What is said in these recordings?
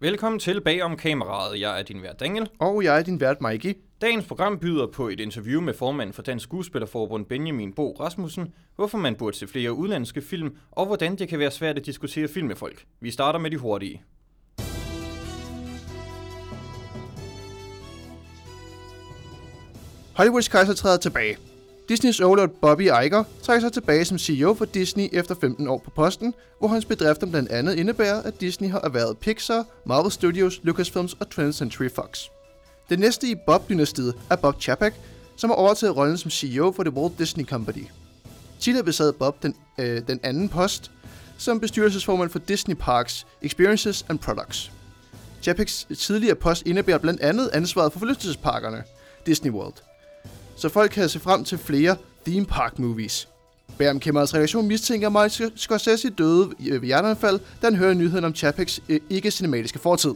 Velkommen til Bag om kameraet. Jeg er din vært Daniel. Og jeg er din vært, Mikey. Dagens program byder på et interview med formanden for Dansk Skuespillerforbund Benjamin Bo Rasmussen, hvorfor man burde se flere udlandske film, og hvordan det kan være svært at diskutere film med folk. Vi starter med de hurtige. Hollywoods kejser træder tilbage. Disneys overlord Bobby Iger trækker sig tilbage som CEO for Disney efter 15 år på posten, hvor hans bedrifter blandt andet indebærer, at Disney har erhvervet Pixar, Marvel Studios, Lucasfilms og 20th Century Fox. Det næste i Bob-dynastiet er Bob Chapek, som har overtaget rollen som CEO for The Walt Disney Company. Tidligere besad Bob den, øh, den anden post som bestyrelsesformand for Disney Parks, Experiences and Products. Chapeks tidligere post indebærer blandt andet ansvaret for forlystelsesparkerne, Disney World – så folk kan se frem til flere theme park movies. Bam Kemmerets redaktion mistænker Martin Scorsese døde øh, ved hjerteanfald, da han hører nyheden om Chapeks øh, ikke-cinematiske fortid.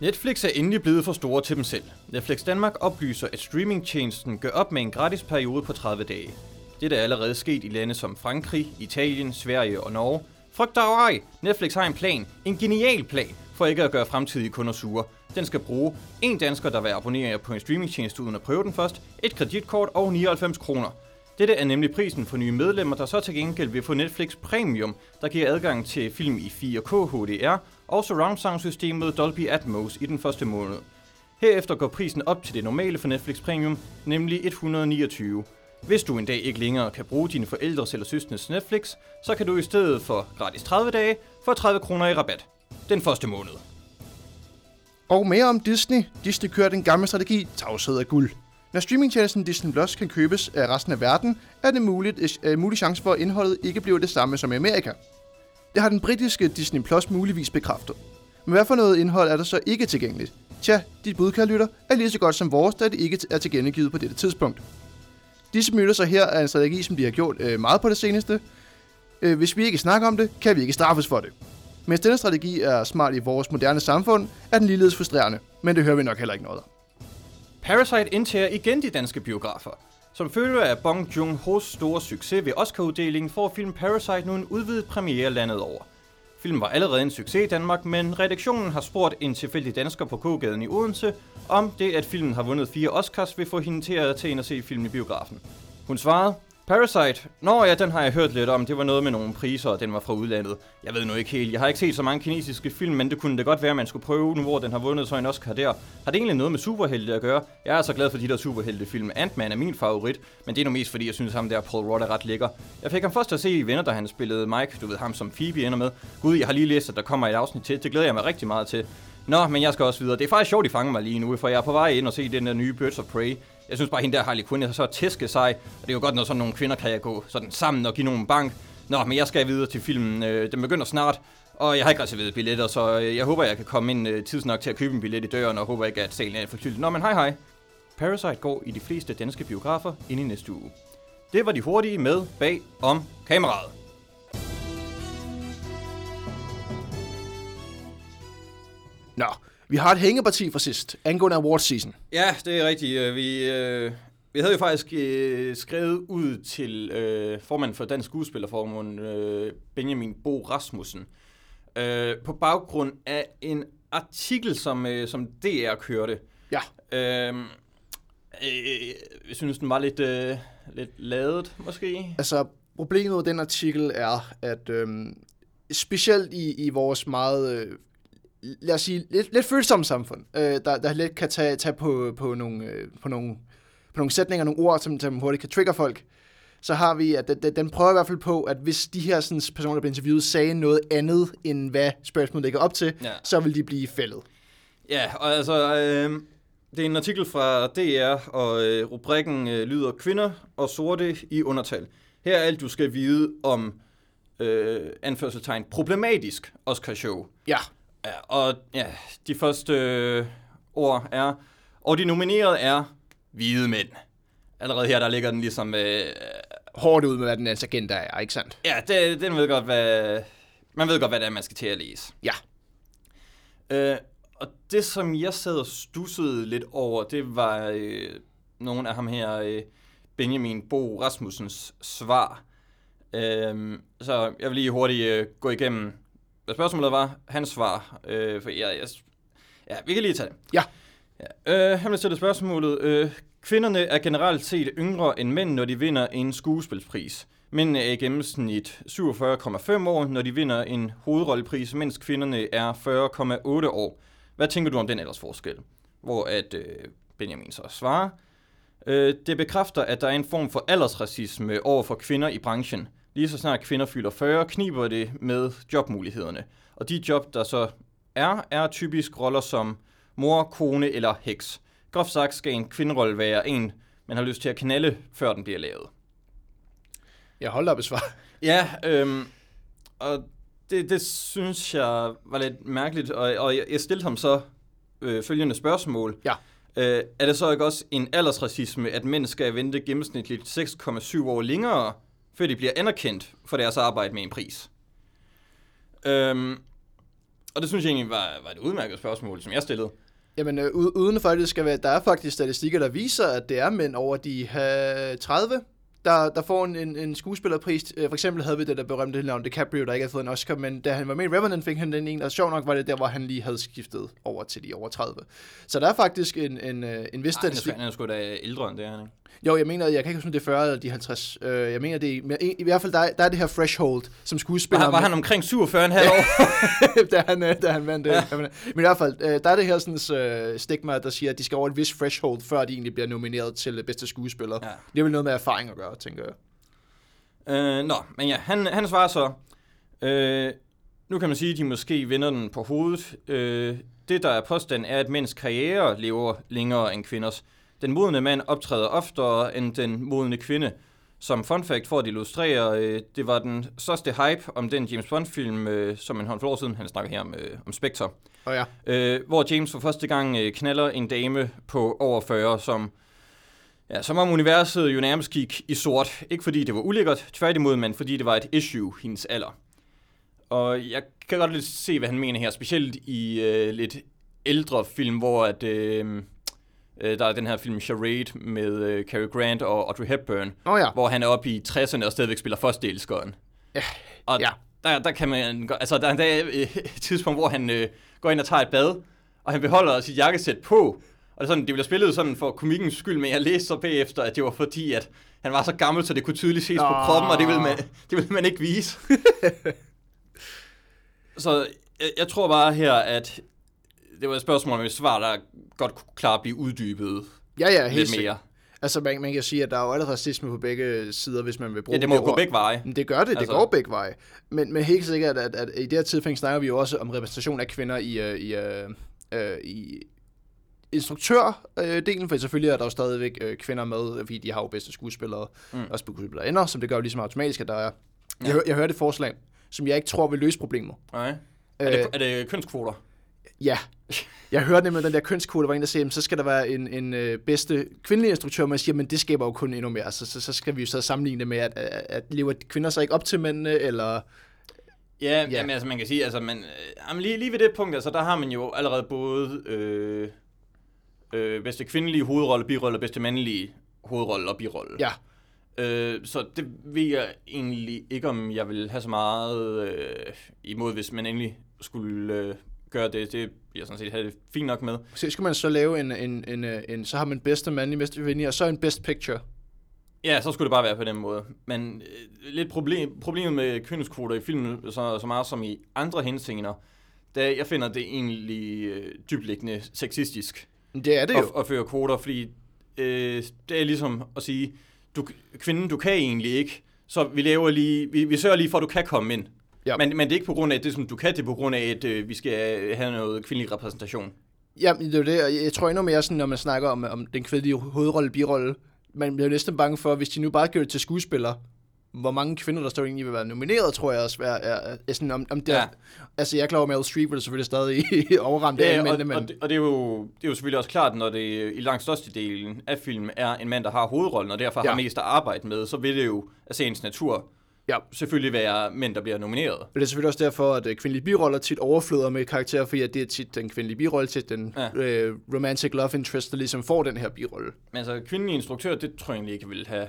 Netflix er endelig blevet for store til dem selv. Netflix Danmark oplyser, at streamingtjenesten gør op med en gratis periode på 30 dage. Det er allerede sket i lande som Frankrig, Italien, Sverige og Norge. Frygt dig ej! Netflix har en plan. En genial plan for ikke at gøre fremtidige kunder sure. Den skal bruge en dansker, der vil abonnere på en streamingtjeneste uden at prøve den først, et kreditkort og 99 kroner. Dette er nemlig prisen for nye medlemmer, der så til gengæld vil få Netflix Premium, der giver adgang til film i 4K HDR og surround sound systemet Dolby Atmos i den første måned. Herefter går prisen op til det normale for Netflix Premium, nemlig 129. Hvis du en dag ikke længere kan bruge dine forældres eller søstres Netflix, så kan du i stedet for gratis 30 dage få 30 kroner i rabat. Den første måned. Og mere om Disney. Disney kører den gamle strategi, tavshed af guld. Når streamingtjenesten Disney Plus kan købes af resten af verden, er det muligt, uh, mulig chance for, at indholdet ikke bliver det samme som i Amerika. Det har den britiske Disney Plus muligvis bekræftet. Men hvad for noget indhold er der så ikke tilgængeligt? Tja, dit bud, kære lytter, er lige så godt som vores, da det ikke er tilgængeligt på dette tidspunkt. Disse møder sig her er en strategi, som de har gjort øh, meget på det seneste. Øh, hvis vi ikke snakker om det, kan vi ikke straffes for det. Mens denne strategi er smart i vores moderne samfund, er den ligeledes frustrerende, men det hører vi nok heller ikke noget. Parasite indtager igen de danske biografer. Som følge af Bong Joon-ho's store succes ved Oscar-uddelingen får film Parasite nu en udvidet premiere landet over. Filmen var allerede en succes i Danmark, men redaktionen har spurgt en tilfældig dansker på K-gaden i Odense, om det, at filmen har vundet fire Oscars, vil få hende til at tage ind og se filmen i biografen. Hun svarede, Parasite. Nå ja, den har jeg hørt lidt om. Det var noget med nogle priser, og den var fra udlandet. Jeg ved nu ikke helt. Jeg har ikke set så mange kinesiske film, men det kunne det godt være, at man skulle prøve nu, hvor den har vundet så en Oscar der. Har det egentlig noget med superhelte at gøre? Jeg er så glad for de der superheltefilm. Ant-Man er min favorit, men det er nu mest fordi, jeg synes, ham der Paul Rudd er ret lækker. Jeg fik ham først at se i Venner, da han spillede Mike. Du ved ham, som Phoebe ender med. Gud, jeg har lige læst, at der kommer et afsnit til. Det glæder jeg mig rigtig meget til. Nå, men jeg skal også videre. Det er faktisk sjovt, de fanger mig lige nu, for jeg er på vej ind og se den der nye Birds of Prey. Jeg synes bare, at hende der Harley Quinn er så tæske sig. Og det er jo godt, når sådan nogle kvinder kan gå sådan sammen og give nogle bank. Nå, men jeg skal videre til filmen. Øh, den begynder snart, og jeg har ikke reserveret billetter, så øh, jeg håber, jeg kan komme ind øh, tidsnok til at købe en billet i døren, og håber ikke, at salen er for fyldt. Nå, men hej hej. Parasite går i de fleste danske biografer ind i næste uge. Det var de hurtige med bag om kameraet. Nå, vi har et hængeparti fra sidst, angående awards season. Ja, det er rigtigt. Øh, vi, øh, vi havde jo faktisk øh, skrevet ud til øh, formanden for Dansk Skuespillerforbund, øh, Benjamin Bo Rasmussen, øh, på baggrund af en artikel, som, øh, som DR kørte. Ja. Øh, øh, jeg synes, den var lidt, øh, lidt ladet, måske. Altså, problemet med den artikel er, at øh, specielt i, i vores meget øh, lad os sige, lidt, lidt følsomme samfund, øh, der, der let kan tage, tage på, på, nogle, øh, på, nogle, på nogle sætninger, nogle ord, som, som hurtigt kan trigger folk, så har vi, at den, den prøver i hvert fald på, at hvis de her sådan, personer, der bliver interviewet, sagde noget andet, end hvad spørgsmålet ligger op til, ja. så vil de blive fældet. Ja, og altså, øh, det er en artikel fra DR, og øh, rubrikken øh, lyder Kvinder og sorte i undertal. Her er alt, du skal vide om øh, anførselstegn problematisk Oscar-show. Ja. Og ja, de første øh, ord er, og de nominerede er hvide mænd. Allerede her, der ligger den ligesom... Øh, Hårdt ud med, hvad den agenda er, ikke sandt? Ja, det, den ved godt, hvad, man ved godt, hvad det er, man skal til at læse. Ja. Øh, og det, som jeg sad og stussede lidt over, det var øh, nogle af ham her, øh, Benjamin Bo Rasmussens svar. Øh, så jeg vil lige hurtigt øh, gå igennem spørgsmålet var, hans svar. Øh, for jeg, jeg, ja, vi kan lige tage det. Ja. ja. Øh, han vil stille spørgsmålet. Øh, kvinderne er generelt set yngre end mænd, når de vinder en skuespilspris. Mændene er i gennemsnit 47,5 år, når de vinder en hovedrollepris, mens kvinderne er 40,8 år. Hvad tænker du om den forskel? Hvor at øh, Benjamin så svarer, øh, det bekræfter, at der er en form for aldersracisme over for kvinder i branchen. Lige så snart kvinder fylder 40, kniber det med jobmulighederne. Og de job, der så er, er typisk roller som mor, kone eller heks. Groft sagt skal en kvinderolle være en, man har lyst til at knalde, før den bliver lavet. Jeg holder op svar. Ja, øhm, og det, det synes jeg var lidt mærkeligt, og, og jeg stillede ham så øh, følgende spørgsmål. Ja. Øh, er det så ikke også en aldersracisme, at mænd skal vente gennemsnitligt 6,7 år længere, før de bliver anerkendt for deres arbejde med en pris? Øhm, og det synes jeg egentlig var, var et udmærket spørgsmål, som jeg stillede. Jamen, øh, uden det skal være, der er faktisk statistikker, der viser, at det er mænd over de 30, der, der får en, en, en skuespillerpris. Øh, for eksempel havde vi det der berømte navn DiCaprio, der ikke havde fået en Oscar, men da han var med i Revenant, fik han den en, og sjov nok var det der, hvor han lige havde skiftet over til de over 30. Så der er faktisk en, en, øh, en vis statistik. Han er sgu da ældre end det, han ikke? Jo, jeg mener, jeg kan ikke huske, om det er 40 eller de 50. Uh, øh, jeg mener, det er, i, i hvert fald, der er, der er det her threshold, som skuespiller... Var, var han omkring 47,5 år? da, han, da han vandt det. Ja. Men i hvert fald, uh, der er det her sådan, uh, stigma, der siger, at de skal over et vis threshold, før de egentlig bliver nomineret til bedste skuespiller. Ja. Det er vel noget med erfaring at gøre, tænker jeg. Uh, nå, men ja, han, han svarer så, uh, nu kan man sige, at de måske vinder den på hovedet. Uh, det, der er påstand, er, at mænds karriere lever længere end kvinders. Den modne mand optræder oftere end den modne kvinde. Som fun fact for at illustrere, øh, det var den største hype om den James Bond-film, øh, som en håndfuld år siden, han snakker her om, øh, om Spectre. Oh ja. øh, hvor James for første gang øh, knaller en dame på over 40, som, ja, som om universet jo nærmest gik i sort. Ikke fordi det var ulækkert, tværtimod, men fordi det var et issue, hendes alder. Og jeg kan godt lidt se, hvad han mener her, specielt i øh, lidt ældre film, hvor at... Øh, Øh, der er den her film Charade med øh, Cary Grant og Audrey Hepburn, oh, ja. hvor han er oppe i 60'erne og stadigvæk spiller førsteelskeren. Ja. Og ja. Der, der kan man, altså der er en dag, øh, et tidspunkt, hvor han øh, går ind og tager et bad, og han beholder sit jakkesæt på. Og det, er sådan, det bliver spillet sådan for komikkens skyld, men jeg læste så bagefter, at det var fordi, at han var så gammel, så det kunne tydeligt ses oh. på kroppen, og det ville man, det ville man ikke vise. så jeg, jeg tror bare her, at det var et spørgsmål med svar, der godt kunne klare at blive uddybet ja, ja, helt lidt mere. Altså, man, man kan sige, at der er jo allerede racisme på begge sider, hvis man vil bruge det. Ja, det må det gå begge veje. Men det gør det, det altså. går begge veje. Men, men helt sikkert, at, at, at i det her tilfælde snakker vi jo også om repræsentation af kvinder i, uh, i, uh, uh, i instruktørdelen, for selvfølgelig er der jo stadigvæk kvinder med, fordi de har jo bedste skuespillere mm. og skuespillere ender, som det gør jo ligesom automatisk, at der er... Ja. Jeg, jeg hørte et forslag, som jeg ikke tror vil løse problemet. Nej. Er det, er det kønskvoter? Ja. Jeg hørte nemlig den der kønskvote, var en, der sagde, så skal der være en, en øh, bedste kvindelig instruktør, men siger, men det skaber jo kun endnu mere. Så, så, så skal vi jo så sammenligne det med, at, at, at lever kvinder så ikke op til mændene, eller... Ja, ja. Jamen, altså man kan sige, altså man, øh, lige, lige ved det punkt, altså der har man jo allerede både øh, øh, bedste kvindelige hovedrolle, birolle og bedste mandlige hovedrolle og birolle. Ja. Øh, så det ved jeg egentlig ikke, om jeg vil have så meget øh, imod, hvis man endelig skulle øh, gøre det, det bliver sådan set have det fint nok med. Så skal man så lave en, en, en, en så har man bedste mandlige, bedste kvindelige, og så en best picture. Ja, så skulle det bare være på den måde. Men øh, lidt problem, problemet med kønskvoter i filmen, så, så meget som i andre henseender, da jeg finder det egentlig øh, dybliggende sexistisk. Det er det jo. At, at føre kvoter, fordi øh, det er ligesom at sige, du, kvinden, du kan egentlig ikke, så vi laver lige, vi, vi sørger lige for, at du kan komme ind. Ja. Men, men det er ikke på grund af, at det, som du kan, det er på grund af, at øh, vi skal have noget kvindelig repræsentation. Ja, det er det. Jeg tror endnu mere, sådan, når man snakker om, om den kvindelige hovedrolle, birolle, man bliver næsten bange for, hvis de nu bare gør det til skuespillere, hvor mange kvinder, der står egentlig vil være nomineret, tror jeg også, er, er, er sådan, om, om det ja. er, altså jeg er klar over, at Meryl Streep vil selvfølgelig stadig overramt ja, af og, men... Og det, og det, er jo, det er jo selvfølgelig også klart, når det i langt størstedelen af filmen er en mand, der har hovedrollen, og derfor ja. har mest at arbejde med, så vil det jo af sagens natur ja. selvfølgelig være mænd, der bliver nomineret. Og det er selvfølgelig også derfor, at øh, kvindelige biroller tit overfløder med karakterer, fordi at det er tit den kvindelige birolle til den ja. øh, romantic love interest, der ligesom får den her birolle. Men altså, kvindelige instruktør, det tror jeg egentlig ikke vil have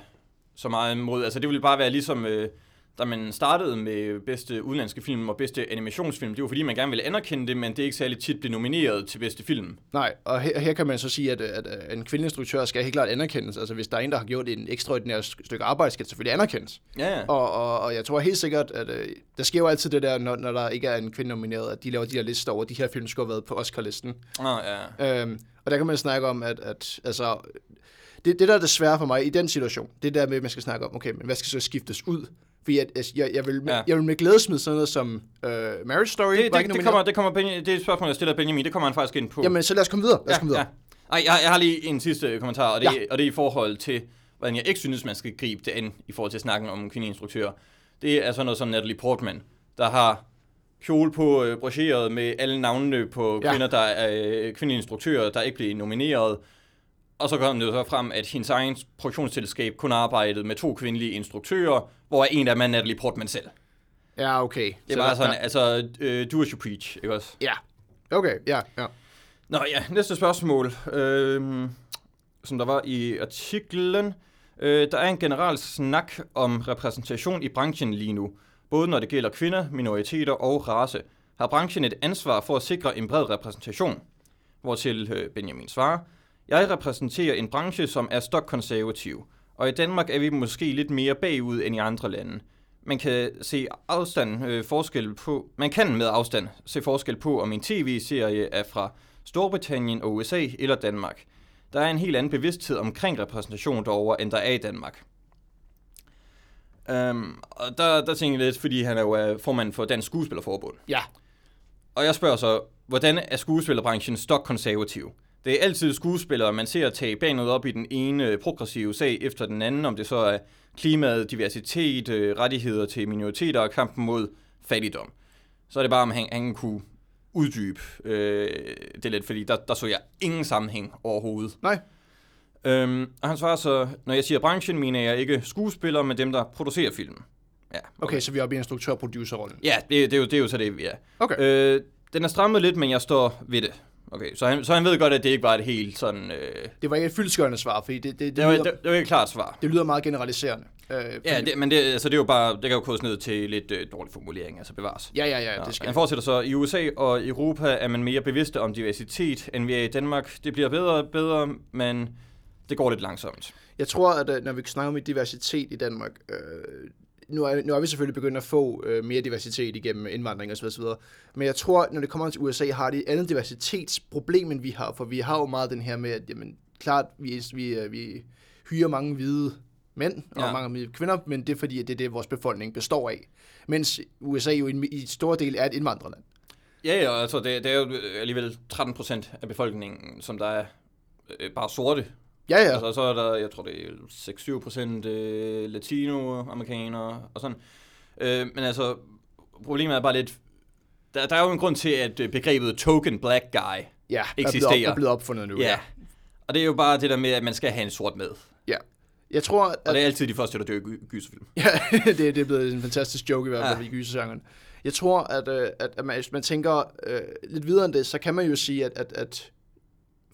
så meget imod. Altså, det vil bare være ligesom... Øh, da man startede med bedste udenlandske film og bedste animationsfilm, det var fordi, man gerne ville anerkende det, men det er ikke særlig tit blev nomineret til bedste film. Nej, og her, her kan man så sige, at, at, en kvindelig instruktør skal helt klart anerkendes. Altså hvis der er en, der har gjort en ekstraordinær stykke arbejde, skal det selvfølgelig anerkendes. Ja. Og, og, og jeg tror helt sikkert, at øh, der sker jo altid det der, når, når der ikke er en kvinde nomineret, at de laver de her lister over, de her film skulle have været på Oscar-listen. Nå, ja. Øhm, og der kan man snakke om, at, at altså, det, det der er det svære for mig i den situation, det der med, at man skal snakke om, okay, men hvad skal så skiftes ud? Fordi jeg, jeg, jeg, vil, Ja. jeg vil med glæde smide sådan noget som øh, Marriage Story. Det, det, det, kommer, det, kommer Benjamin, det er et spørgsmål, jeg stiller Benjamin, det kommer han faktisk ind på. Jamen, så lad os komme videre. Lad os ja, komme videre. ja. Ej, jeg, jeg har lige en sidste kommentar, og det, Ja. og det er i forhold til, hvordan jeg ikke synes, man skal gribe det an i forhold til snakken om kvindelige instruktører. Det er sådan noget som Natalie Portman, der har kjole på øh, brocheret med alle navnene på Ja. ja. kvinder, der er øh, kvindelige instruktører, der ikke blev nomineret. Og så kom det så frem, at hendes egen produktionsselskab kun arbejdede med to kvindelige instruktører, hvor en af dem er Natalie Portman selv. Ja, okay. Det er bare sådan, der- altså, øh, do as you preach, ikke også? Ja. Okay, ja, ja. Nå ja, næste spørgsmål, øhm, som der var i artiklen. Øh, der er en generel snak om repræsentation i branchen lige nu, både når det gælder kvinder, minoriteter og race. Har branchen et ansvar for at sikre en bred repræsentation? Hvortil øh, Benjamin svarer, jeg repræsenterer en branche, som er stokkonservativ, og i Danmark er vi måske lidt mere bagud end i andre lande. Man kan se afstand øh, forskel på, man kan med afstand se forskel på, om en tv-serie er fra Storbritannien og USA eller Danmark. Der er en helt anden bevidsthed omkring repræsentation derovre, end der er i Danmark. Um, og der, der tænker jeg lidt, fordi han er jo øh, formand for Dansk Skuespillerforbund. Ja, Og jeg spørger så, hvordan er skuespillerbranchen stokkonservativ? Det er altid skuespillere, man ser tage banet op i den ene progressive sag efter den anden, om det så er klimaet, diversitet, øh, rettigheder til minoriteter og kampen mod fattigdom. Så er det bare, om han, han kunne uddybe øh, det lidt, fordi der, der så jeg ingen sammenhæng overhovedet. nej. Øhm, og han svarer så, når jeg siger branchen, mener jeg ikke skuespillere, men dem, der producerer filmen. Ja, Okay, så vi er oppe i instruktør-producer-rollen. Ja, det, det, er jo, det er jo så det, vi er. Okay. Øh, den er strammet lidt, men jeg står ved det. Okay, så han, så han ved godt, at det ikke var et helt sådan... Øh, Det var ikke et fyldskørende svar, fordi det, det, det, det, var, lyder, det, det var ikke et klart svar. det lyder meget generaliserende. Øh, Ja, det, men det, altså, det er jo bare... Det kan jo kodes ned til lidt øh, dårlig formulering, altså bevares. ja, ja, ja, Ja, det skal han fortsætter så, i USA og Europa er man mere bevidste om diversitet, end vi er i Danmark. Det bliver bedre og bedre, men det går lidt langsomt. Jeg tror, at øh, når vi snakker om diversitet i Danmark, øh, nu, er, nu er vi selvfølgelig begyndt at få øh, mere diversitet igennem indvandring osv., osv. Men jeg tror, når det kommer til USA, har de et andet diversitetsproblem, end vi har. For vi har jo meget den her med, at jamen, klart, vi, vi, øh, vi hyrer mange hvide mænd og Ja. mange hvide kvinder, men det er fordi, at det er det, vores befolkning består af. Mens USA jo i, i stor del er et indvandrerland. Ja, ja, altså det, det er jo alligevel 13 procent af befolkningen, som der er øh, bare sorte. Ja, ja. Altså, så er der, jeg tror det er 6-7 procent øh, latinoamerikanere og sådan. Øh, men altså, problemet er bare lidt, der, der er jo en grund til, at øh, begrebet token black guy, ja, er op, eksisterer. er blevet opfundet nu. ja. Og det er jo bare det der med, at man skal have en sort med. ja. Jeg tror, at Og det er altid de første, der dør i gy- gyserfilm. Ja, det, det er blevet en fantastisk joke i hvert fald Ja. ja. i gysergenren. Jeg tror, at, øh, at, at man, hvis man tænker øh, lidt videre end det, så kan man jo sige, at, at, at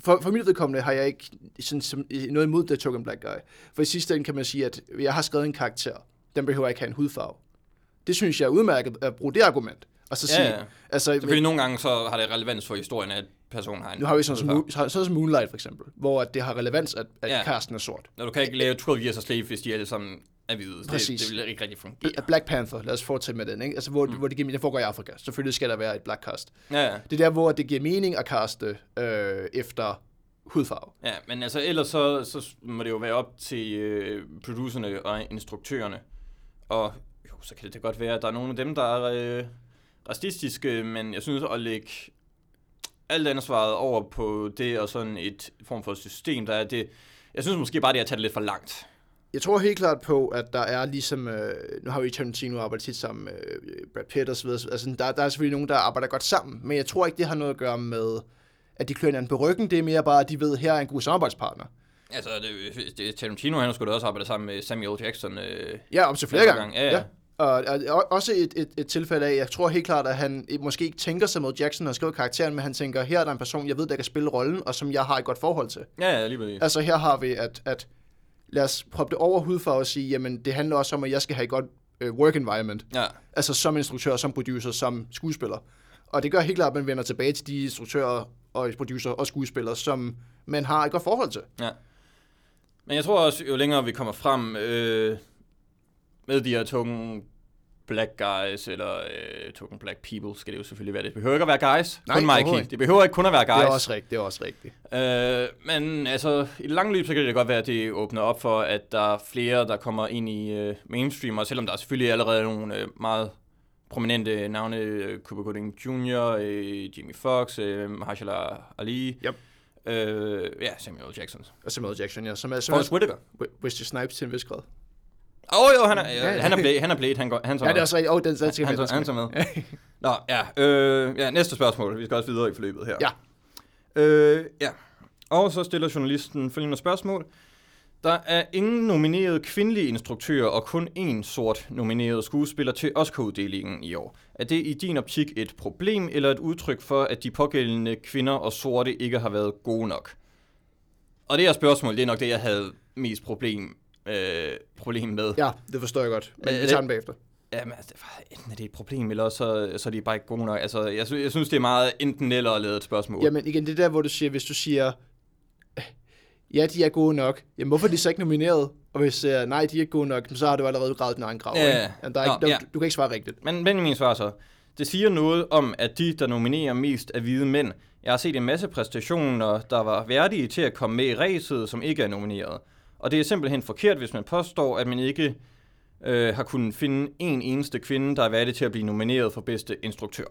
for, for mit vedkommende har jeg ikke sådan, som, noget imod The Token Black Guy. For i sidste ende kan man sige, at jeg har skrevet en karakter. Den behøver ikke have en hudfarve. Det synes jeg er udmærket at bruge det argument. Og så sige, ja. altså, Selvfølgelig nogle gange, så har det relevans for historien, at personen har en... nu har vi sådan som. Moon- sådan som Moonlight for eksempel, hvor det har relevans, at, at Ja. er sort. Når du kan ikke lave 12 Years a Slave, hvis de alle sammen hvide. Det, Præcis. det vil ikke rigtig fungere. Bl- Black Panther, lad os fortsætte med den, ikke? Altså, hvor, mm. hvor det giver mening, det foregår i Afrika. Selvfølgelig skal der være et black cast. Ja, ja. Det er der, hvor det giver mening at kaste øh, efter hudfarve. Ja, men altså ellers så, så må det jo være op til øh, producerne og instruktørerne. Og jo, så kan det da godt være, at der er nogle af dem, der er øh, racistiske, men jeg synes at lægge alt ansvaret over på det og sådan et form for system, der er det... Jeg synes måske bare, det er at tage det lidt for langt. Jeg tror helt klart på, at der er ligesom, øh, nu har vi Tarantino arbejdet tit sammen med øh, Brad Pitt og så videre, altså der, der er selvfølgelig nogen, der arbejder godt sammen, men jeg tror ikke, det har noget at gøre med, at de klør hinanden på ryggen, det er mere bare, at de ved, at her er en god samarbejdspartner. Altså, det, det, Tarantino, han skulle også arbejde sammen med Samuel Jackson. Øh, Ja, om til flere gange. gange, ja, ja. Og, og også et, et, et tilfælde af, jeg tror helt klart, at han måske ikke tænker sig mod Jackson og skriver karakteren, men han tænker, her er der en person, jeg ved, der kan spille rollen, og som jeg har et godt forhold til. ja, ja, lige præcis. Altså her har vi, at, at lad os proppe det over hudfarve og sige, jamen det handler også om, at jeg skal have et godt øh, work environment. Ja. Altså som instruktør, som producer, som skuespiller. Og det gør helt klart, at man vender tilbage til de instruktører og producer og skuespillere, som man har et godt forhold til. Ja. Men jeg tror også, jo længere vi kommer frem øh, med de her tunge black guys, eller øh, token black people, skal det jo selvfølgelig være. Det behøver ikke at være guys, Nej, kun Mikey. Det behøver ikke kun at være guys. Det er også rigtigt, det er også rigtigt. Øh, men altså, i det lange løb, så kan det godt være, at det åbner op for, at der er flere, der kommer ind i øh, mainstream, og selvom der er selvfølgelig allerede nogle øh, meget prominente navne, øh, Cuba Gooding Jr., øh, Jimmy Fox, øh, Mahershala Ali, Yep. øh, ja, Samuel. Jackson. Og Samuel Jackson, ja, som er, som Forrest er Whitaker. Wesley Snipes til en vis grad. Åh oh, jo, han er, Ja, ja. han er Blade, han er Blade, han, går, han tager Ja, det er også rigtigt. Åh, oh, den, den skal han, med. han, han tager med. Nå, ja, øh, ja, næste spørgsmål. Vi skal også videre i forløbet her. Ja. Øh, ja. Og så stiller journalisten følgende spørgsmål. Der er ingen nominerede kvindelige instruktører og kun én sort nomineret skuespiller til Oscar-uddelingen i år. Er det i din optik et problem eller et udtryk for, at de pågældende kvinder og sorte ikke har været gode nok? Og det her spørgsmål, det er nok det, jeg havde mest problem, øh, problem med. Ja, det forstår jeg godt. Men Øh, vi tager den bagefter. Jamen, altså, enten er det et problem, eller så, så er de bare ikke gode nok. Altså, jeg, sy- jeg synes, det er meget enten eller at et spørgsmål. Jamen igen, det er der, hvor du siger, hvis du siger, "Øh, ja, de er gode nok, jamen hvorfor er de så ikke nomineret? Og hvis du siger, nej, de er ikke gode nok, så har du allerede gravet din egen grav. Ja, ikke? Jamen, der er ikke, der, ja. Du kan ikke svare rigtigt. Men Benjamin svarer så, det siger noget om, at de, der nominerer mest, er hvide mænd. Jeg har set en masse præstationer, der var værdige til at komme med i ræset, som ikke er nomineret. Og det er simpelthen forkert, hvis man påstår, at man ikke øh, har kunnet finde en eneste kvinde, der er værdig til at blive nomineret for bedste instruktør.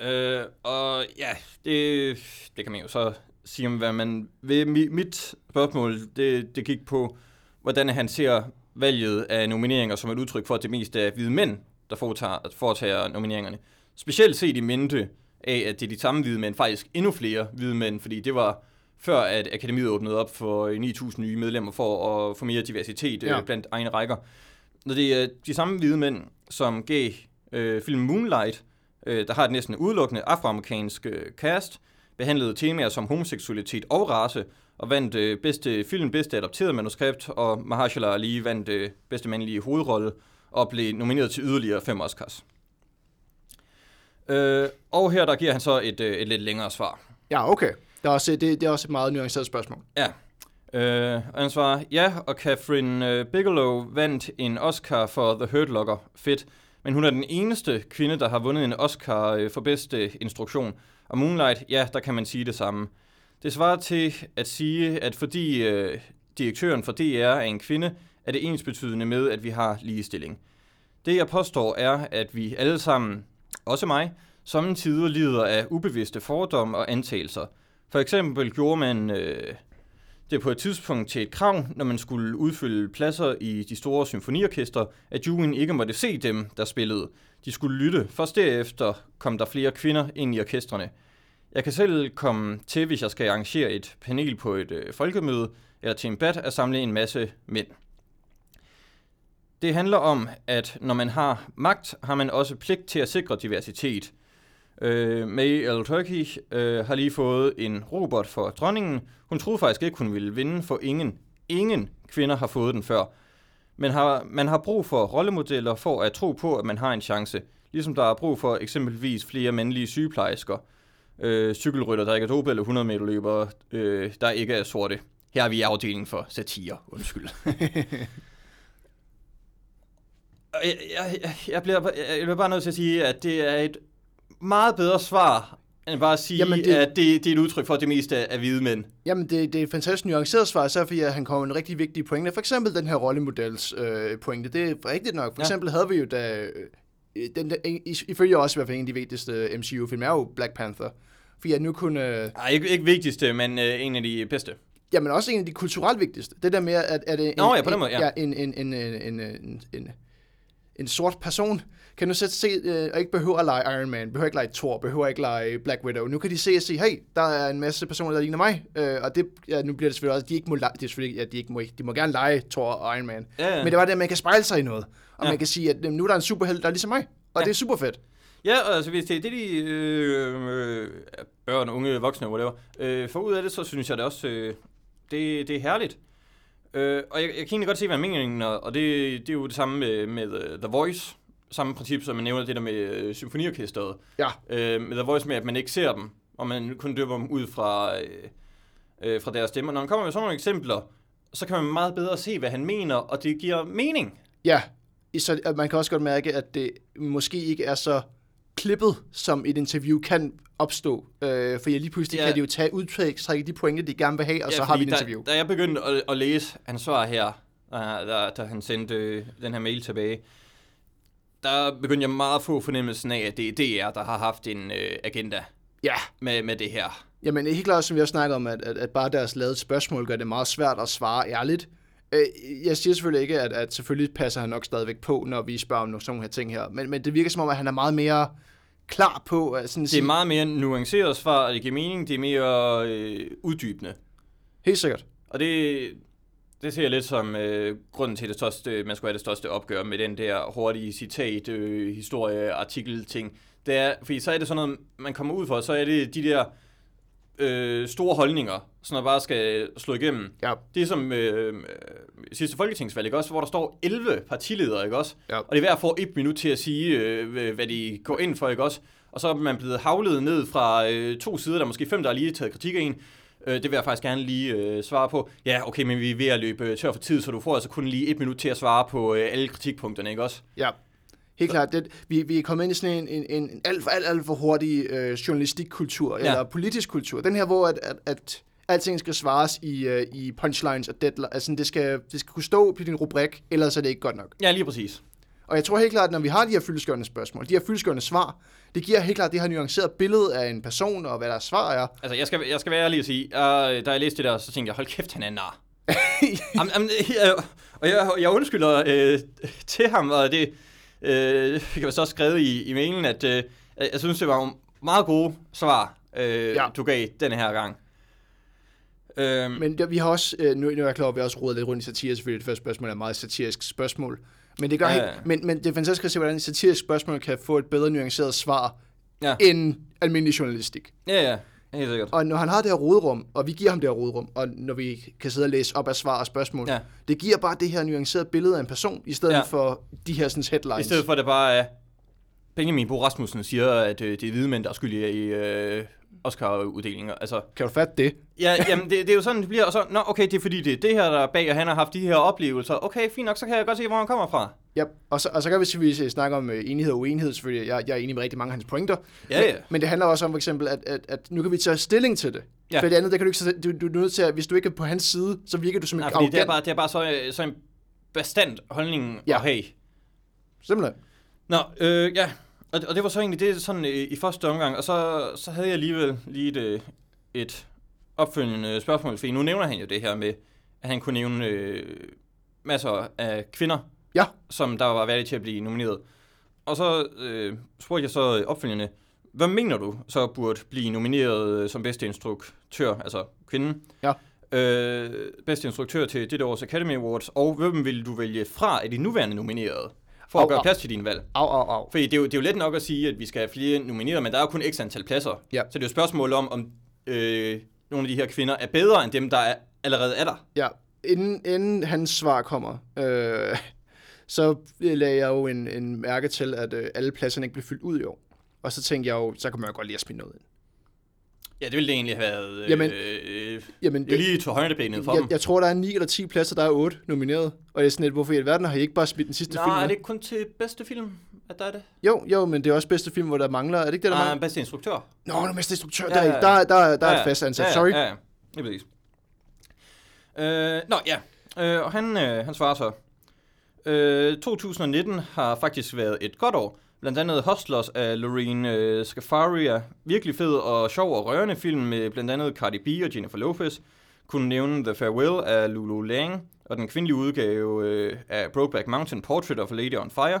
Øh, og ja, det, det kan man jo så sige om, hvad man vil. Mi- Mit spørgsmål, det, det gik på, hvordan han ser valget af nomineringer som et udtryk for, at det mest er hvide mænd, der foretager, foretager nomineringerne. Specielt set i mente af, at det er de samme hvide mænd, faktisk endnu flere hvide mænd, fordi det var før, at akademiet åbnede op for 9.000 nye medlemmer for at få mere diversitet ja. Ja. øh, blandt egne rækker. Når det er de samme hvide mænd, som gav øh, filmen Moonlight, øh, der har et næsten udelukkende afroamerikansk øh, cast, behandlede temaer som homoseksualitet og race, og vandt øh, bedste film, bedste adopteret manuskript, og Mahershala Ali vandt øh, bedste mandlige hovedrolle, og blev nomineret til yderligere fem Oscars. Øh, og her der giver han så et, øh, et lidt længere svar. Ja, okay. Det er også, det, det er også et meget nuanceret spørgsmål. Ja. Øh, og han svarer, ja, og Catherine øh, Bigelow vandt en Oscar for The Hurt Locker. Fedt. Men hun er den eneste kvinde, der har vundet en Oscar øh, for bedste instruktion. Og Moonlight, ja, der kan man sige det samme. Det svarer til at sige, at fordi øh, direktøren for DR er en kvinde, er det ensbetydende med, at vi har ligestilling. Det jeg påstår er, at vi alle sammen, også mig, samtidig lider af ubevidste fordomme og antagelser. For eksempel gjorde man øh, det på et tidspunkt til et krav, når man skulle udfylde pladser i de store symfoniorkester, at juryen ikke måtte se dem, der spillede. De skulle lytte. Først derefter kom der flere kvinder ind i orkestrene. Jeg kan selv komme til, hvis jeg skal arrangere et panel på et øh, folkemøde eller til en bat, at samle en masse mænd. Det handler om, at når man har magt, har man også pligt til at sikre diversitet. Øh, May L. Turkey øh, har lige fået en robot for dronningen. Hun troede faktisk ikke, hun ville vinde, for ingen, ingen kvinder har fået den før. Men har, man har brug for rollemodeller for at tro på, at man har en chance. Ligesom der er brug for eksempelvis flere mandlige sygeplejersker, øh, cykelrytter, der ikke er dope, eller 100 meter løbere, øh, der ikke er sorte. Her er vi i afdelingen for satire, undskyld. Jeg, jeg, jeg, bliver, jeg bliver bare nødt til at sige, at det er et meget bedre svar, end bare at sige, Jamen, det- at det, det er et udtryk for, at det meste er hvide mænd. Jamen, det, det er et fantastisk nuanceret svar, så fordi at han kommer en rigtig vigtig pointe. For eksempel den her rollemodels øh, pointe, det er rigtigt nok. For Ja. eksempel havde vi jo da, øh, den, der, i- ifølge også i hvert fald en af de vigtigste MCU-film, er jo Black Panther. Fordi at nu kunne, øh, Ej, ikke, ikke vigtigste, men øh, en af de bedste. jamen også en af de kulturelt vigtigste. Det der med, at, at en, Nå, ja, på den en, måde, ja. ja en, en, en, en, en, en, en, en sort person kan nu sætte se, øh, og ikke behøver at lege Iron Man, behøver ikke lege Thor, behøver ikke lege Black Widow. Nu kan de se og sige, hey, der er en masse personer, der ligner mig. Øh, og det, ja, nu bliver det selvfølgelig også, de ikke må, lege, det er selvfølgelig, ja, de ikke må, de må gerne lege Thor og Iron Man. Ja, ja. Men det var det, at man kan spejle sig i noget. Og Ja. man kan sige, at øh, nu er der en superhelt, der er ligesom mig. Og Ja. det er super fedt. Ja, og altså hvis det er det, de øh, øh, børn, unge, voksne, whatever, øh, får ud af det, så synes jeg det også, øh, det, det er herligt. Øh, og jeg, jeg kan egentlig godt se, hvad meningen er, og det, det er jo det samme med, med uh, The Voice. Samme princip, som man nævner det der med uh, symfoniorkestret. Ja. Øh, med The Voice med, at man ikke ser dem, og man kun døber dem ud fra, øh, øh, fra deres stemmer. Når man kommer med sådan nogle eksempler, så kan man meget bedre se, hvad han mener, og det giver mening. Ja, så at man kan også godt mærke, at det måske ikke er så klippet, som et interview kan opstå. Øh, for lige pludselig Ja. kan de jo tage udtrække de pointe, de gerne vil have, og Ja, så har vi et interview. Da, da jeg begyndte at, at læse hans svar her, da, da, da han sendte øh, den her mail tilbage, der begyndte jeg meget at få fornemmelsen af, at det er DR, der har haft en øh, agenda Ja, med, med det her. Jamen helt klart, som vi også snakker om, at, at, at bare deres lavet spørgsmål gør det meget svært at svare ærligt. Øh, Jeg siger selvfølgelig ikke, at, at selvfølgelig passer han nok stadigvæk på, når vi spørger om nogle sådan her ting her. Men, men det virker som om, at han er meget mere klar på at sådan Det er sige, meget mere nuanceret svar, og det giver mening, det er mere øh, uddybende. Helt sikkert. Og det, det ser jeg lidt som øh, grunden til, det største, man skulle have det største opgør med den der hurtige citat, øh, historie, artikel ting. Det er, fordi så er det sådan noget, man kommer ud for, så er det de der øh, store holdninger, som der bare skal slå igennem. Ja. Det er som øh, øh, sidste folketingsvalg, ikke også? Hvor der står 11 partiledere, ikke også? Ja. Og det er hver får et minut til at sige, øh, hvad de går ind for, ikke også? Og så er man blevet havlet ned fra øh, to sider, der er måske fem, der har lige taget kritik af en. Øh, det vil jeg faktisk gerne lige øh, svare på. Ja, okay, men vi er ved at løbe tør for tid, så du får altså kun lige et minut til at svare på øh, alle kritikpunkterne, ikke også? Ja. Helt klart. Det, vi, vi er kommet ind i sådan en, en, en, alt, for, alt, alt for hurtig øh, journalistikkultur, ja. eller politisk kultur. Den her, hvor at, at, at alting skal svares i, øh, i punchlines og deadlines. Altså, det skal, det skal kunne stå på din rubrik, ellers er det ikke godt nok. Ja, lige præcis. Og jeg tror helt klart, at når vi har de her fyldeskørende spørgsmål, de her fyldeskørende svar, det giver helt klart det her nuanceret billede af en person, og hvad deres svar er. Altså, jeg skal, jeg skal være ærlig og sige, uh, da jeg læste det der, så tænkte jeg, hold kæft, han er nar. Am, am, jeg, og jeg, jeg undskylder øh, til ham, og det øh, fik jeg så også skrevet i, i mailen, at øh, jeg synes, det var meget gode svar, øh, ja. Ja. du gav denne her gang. Øh, Men, der, vi har også, øh, nu, nu er jeg klar over, at vi også rodet lidt rundt i satire, selvfølgelig det første spørgsmål er et meget satirisk spørgsmål. Men det, gør Ja, ja, ikke, men, men det er fantastisk at se, hvordan et satirisk spørgsmål kan få et bedre nuanceret svar, Ja. end almindelig journalistik. ja, ja, helt sikkert. Og når han har det her rodrum, og vi giver ham det her rodrum, og når vi kan sidde og læse op af svar og spørgsmål, Ja. det giver bare det her nuancerede billede af en person, i stedet ja. for de her sådan, headlines. I stedet for, at det bare er, Benjamin Bo Rasmussen siger, at øh, det er hvide mænd, der er skyldige i øh, Oscar-uddelinger. Altså, Kan du fatte det? Ja, jamen det, det er jo sådan, det bliver, og så, nå okay, det er fordi, det er det her, der er bag, og han har haft de her oplevelser. Okay, fint nok, så kan jeg godt se, hvor han kommer fra. Ja, og så, og så kan vi selvfølgelig snakke om øh, enighed og uenighed, selvfølgelig. Jeg, jeg er enig med rigtig mange af hans pointer. Ja, men, ja. men det handler også om for eksempel, at, at, at nu kan vi tage stilling til det. Ja. Ja. For det andet, der kan du ikke, du, du er nødt til at, hvis du ikke er på hans side, så virker du som en fordi det er bare, det er bare så, øh, så en bestand holdning Ja. at have. Simpelthen. Nå, øh, ja, og, og det var så egentlig det sådan øh, i første omgang, og så, så havde jeg alligevel lige et, øh, et opfølgende spørgsmål, for nu nævner han jo det her med, at han kunne nævne øh, masser af kvinder, Ja. som der var værdige til at blive nomineret. Og så øh, spurgte jeg så opfølgende, hvad mener du så burde blive nomineret øh, som bedste instruktør, altså kvinden? Ja. Øh, bedste instruktør til dette års Academy Awards, og hvem vil du vælge fra af de nuværende nominerede, for at Au, gøre au. plads til din valg? Au, au, au. Fordi det er, jo, det er jo let nok at sige, at vi skal have flere nomineret, men der er jo kun x antal pladser. Ja. Så det er jo et spørgsmål om, om øh, nogle af de her kvinder er bedre end dem, der er, allerede er der. Ja, inden, inden hans svar kommer, øh, så lagde jeg jo en, en mærke til, at øh, alle pladserne ikke blev fyldt ud i år. Og så tænkte jeg jo, så kan man jo godt lige at smide noget ind. Ja, det ville det egentlig have været øh, Jamen, øh, Jamen, det er lige til højre benet for jeg, dem. jeg tror, der er 9 eller 10 pladser, der er 8 nomineret. Og jeg er sådan lidt, hvorfor i alverden har I ikke bare smidt den sidste film Nej, er det ikke kun til bedste film, at der er det? Jo, jo, men det er også bedste film, hvor der mangler. Er det ikke det, der Nej, mangler? bedste instruktør. Nå, nu er instruktør. Ja, Der, er ja, ikke. der, der, der er et fast ansat. ja, Sorry. Ja, ja, det er præcis. Øh, nå, ja. Øh, og han, øh, han svarer så. Øh, 2019 har faktisk været et godt år. Blandt andet Hustlers af Lorene øh, Scafaria. Virkelig fed og sjov og rørende film med blandt andet Cardi B og Jennifer Lopez. Kunne nævne The Farewell af Lulu Lang. Og den kvindelige udgave øh, af Brokeback Mountain Portrait of a Lady on Fire.